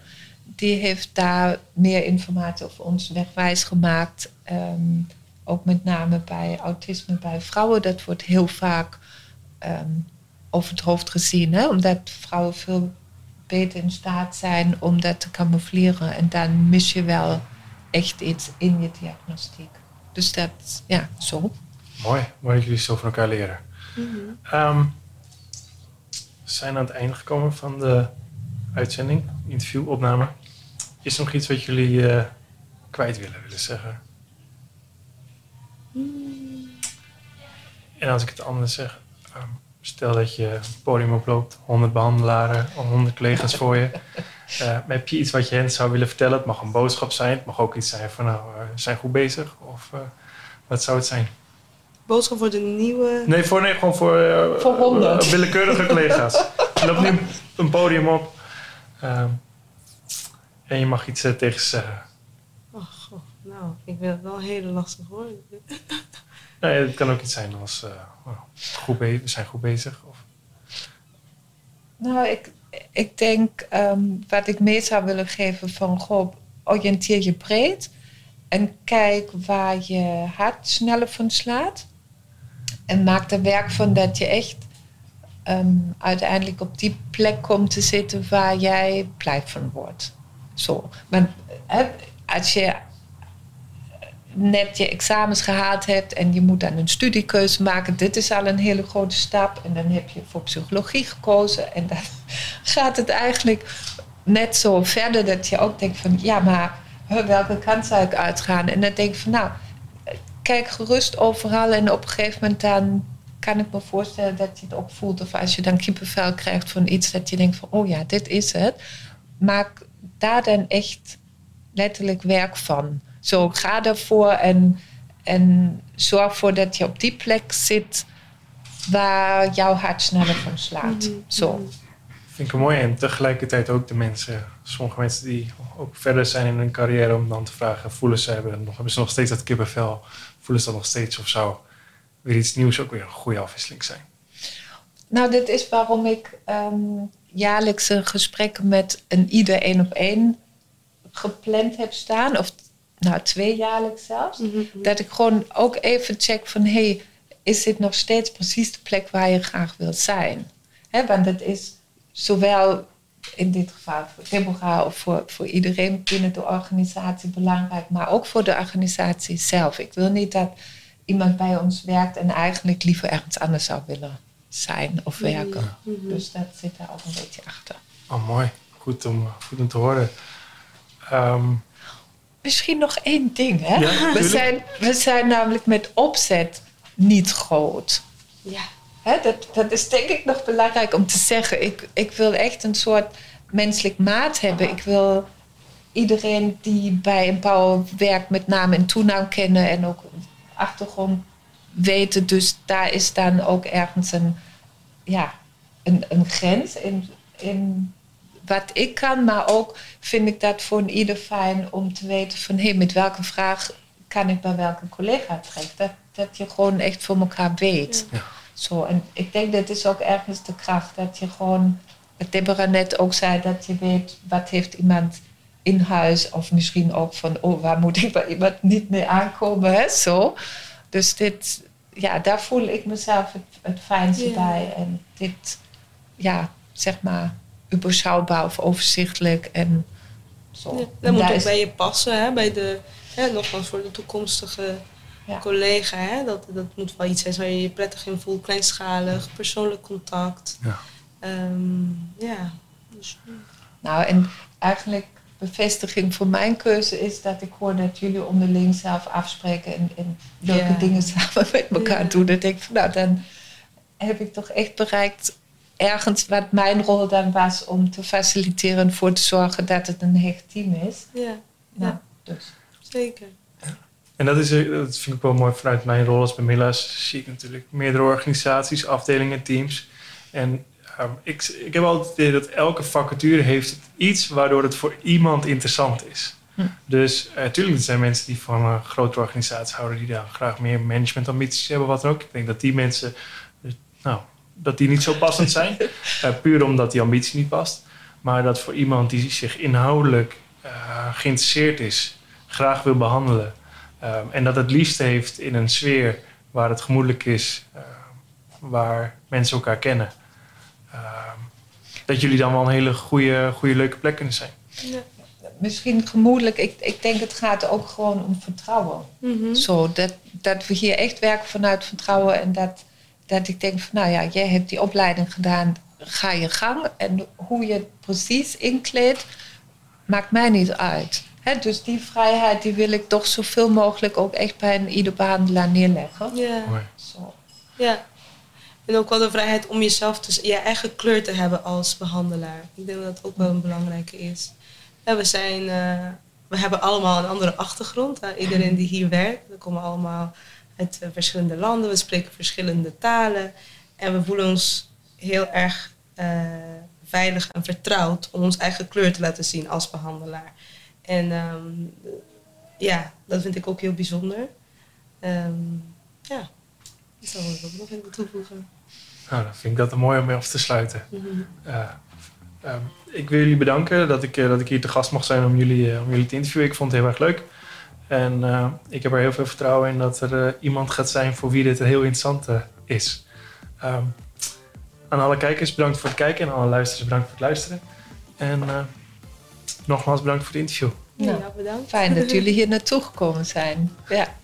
die heeft daar meer informatie over ons wegwijs gemaakt. Um, ook met name bij autisme bij vrouwen. Dat wordt heel vaak um, over het hoofd gezien. Hè? Omdat vrouwen veel beter in staat zijn om dat te camoufleren. En dan mis je wel echt iets in je diagnostiek. Dus dat, ja, zo. Mooi, mooi dat jullie zo van elkaar leren. Mm -hmm. um, we zijn aan het einde gekomen van de uitzending, interviewopname. Is er nog iets wat jullie uh, kwijt willen, willen zeggen? Hmm. En als ik het anders zeg, stel dat je een podium oploopt, 100 behandelaren, 100 collega's voor je. Uh, heb je iets wat je hen zou willen vertellen? Het mag een boodschap zijn, het mag ook iets zijn van nou, we zijn goed bezig. Of uh, wat zou het zijn? Boodschap voor de nieuwe. Nee, voor, nee gewoon voor, voor 100 willekeurige collega's. je loopt nu een podium op. Um, en je mag iets uh, tegen ze zeggen. Oh, god. Nou, ik vind het wel een hele lastig hoor. Nee, het kan ook iets zijn als uh, goed we zijn goed bezig. Of... Nou, ik, ik denk um, wat ik mee zou willen geven van... Goh, oriënteer je breed. En kijk waar je hart sneller van slaat. En maak er werk van dat je echt um, uiteindelijk op die plek komt te zitten waar jij blij van wordt. Zo. Maar hè, als je net je examens gehaald hebt en je moet dan een studiekeuze maken, dit is al een hele grote stap. En dan heb je voor psychologie gekozen en dan gaat het eigenlijk net zo verder dat je ook denkt van ja, maar welke kant zou ik uitgaan? En dan denk ik van nou, kijk gerust overal en op een gegeven moment dan kan ik me voorstellen dat je het ook voelt. Of als je dan kippenvel krijgt van iets dat je denkt van oh ja, dit is het. Maak daar dan echt letterlijk werk van. Zo ga ervoor en, en zorg ervoor dat je op die plek zit waar jouw hart sneller van slaat. Mm Zo. Vind ik mooi. En tegelijkertijd ook de mensen, sommige mensen die ook verder zijn in hun carrière, om dan te vragen: voelen ze hebben, nog, hebben ze nog steeds dat kippenvel? Voelen ze dat nog steeds of zou weer iets nieuws ook weer een goede afwisseling zijn? Nou, dit is waarom ik um, jaarlijkse gesprekken met een ieder één op één gepland heb staan. Of nou, twee jaarlijks zelfs. Mhm, mhm. Dat ik gewoon ook even check van... hey, is dit nog steeds precies de plek waar je graag wilt zijn? He, want het is zowel in dit geval voor Deborah of voor, voor iedereen binnen de organisatie belangrijk, maar ook voor de organisatie zelf. Ik wil niet dat iemand bij ons werkt en eigenlijk liever ergens anders zou willen zijn of werken. Mm -hmm. Dus dat zit daar ook een beetje achter. Oh, mooi. Goed om, goed om te horen. Ehm, Misschien nog één ding, hè? Ja, we, zijn, we zijn namelijk met opzet niet groot. Ja. Hè, dat, dat is denk ik nog belangrijk om te zeggen. Ik, ik wil echt een soort menselijk maat hebben. Ik wil iedereen die bij Empower werkt met naam en toenaam kennen en ook achtergrond weten. Dus daar is dan ook ergens een, ja, een, een grens in, in wat ik kan. Maar ook vind ik dat voor ieder fijn om te weten van... hé, met welke vraag kan ik bij welke collega terecht? Dat, dat je gewoon echt voor elkaar weet. Ja. Zo, en ik denk dat is ook ergens de kracht. Dat je gewoon, wat Deborah net ook zei... dat je weet, wat heeft iemand in huis... of misschien ook van, oh, waar moet ik bij iemand niet mee aankomen? Hè? Zo. Dus dit, ja, daar voel ik mezelf het, het fijnste Ja. bij. En dit, ja, zeg maar, überschaubaar of overzichtelijk en zo. Ja, En dat moet ook is- bij je passen, hè? bij de, hè, nogmaals voor de toekomstige Ja. collega. Hè? Dat, dat moet wel iets zijn waar je je prettig in voelt, kleinschalig, persoonlijk contact. Ja. Ehm, ja. Dus, Nou, en eigenlijk bevestiging voor mijn keuze is dat ik hoor dat jullie onderling zelf afspreken en, en leuke Ja. dingen samen met elkaar Ja. doen. Dat denk ik van, nou, dan heb ik toch echt bereikt ergens wat mijn rol dan was om te faciliteren en voor te zorgen dat het een hecht team is. ja, Nou, Ja. dus. zeker. En dat, is, eh, dat vind ik wel mooi vanuit mijn rol als Bemilla's. Zie ik natuurlijk meerdere organisaties, afdelingen, teams. En ehm, ik, ik heb altijd het idee dat elke vacature heeft iets waardoor het voor iemand interessant is. Hm. Dus natuurlijk, er zijn mensen die van een grotere organisatie houden, die dan graag meer managementambities hebben, wat dan ook. Ik denk dat die mensen, nou, dat die niet zo passend zijn. Eh, puur omdat die ambitie niet past. Maar dat voor iemand die zich inhoudelijk eh, geïnteresseerd is, graag wil behandelen. ehm, en dat het liefst heeft in een sfeer waar het gemoedelijk is, eh, waar mensen elkaar kennen. Ehm, dat jullie dan wel een hele goede, goede leuke plek kunnen zijn. Ja. Misschien gemoedelijk, ik, ik denk het gaat ook gewoon om vertrouwen. Mhm. Zo, dat, dat we hier echt werken vanuit vertrouwen. En dat, dat ik denk van, nou ja, jij hebt die opleiding gedaan, ga je gang. En hoe je het precies inkleedt, maakt mij niet uit. Hè, dus die vrijheid die wil ik toch zoveel mogelijk ook echt bij een ieder behandelaar neerleggen. Ja. Zo. ja. En ook wel de vrijheid om jezelf, te, je eigen kleur te hebben als behandelaar. Ik denk dat dat ook wel een belangrijke is. Ja, we, zijn, eh, we hebben allemaal een andere achtergrond. hè. Iedereen die hier werkt, we komen allemaal uit eh, verschillende landen. We spreken verschillende talen. En we voelen ons heel erg eh, veilig en vertrouwd om ons eigen kleur te laten zien als behandelaar. En ehm, ja, dat vind ik ook heel bijzonder. Ehm, ja, dat zou ik ook nog even toevoegen. Nou, dan vind ik dat mooi om mee af te sluiten. Mhm. Eh, ehm, ik wil jullie bedanken dat ik, dat ik hier te gast mag zijn om jullie, om jullie te interviewen. Ik vond het heel erg leuk. En eh, ik heb er heel veel vertrouwen in dat er eh, iemand gaat zijn voor wie dit heel interessant eh, is. Ehm, aan alle kijkers bedankt voor het kijken en aan alle luisteraars bedankt voor het luisteren. En eh, nogmaals bedankt voor het interview. Nou, ja, bedankt. Fijn dat jullie hier naartoe gekomen zijn. Ja.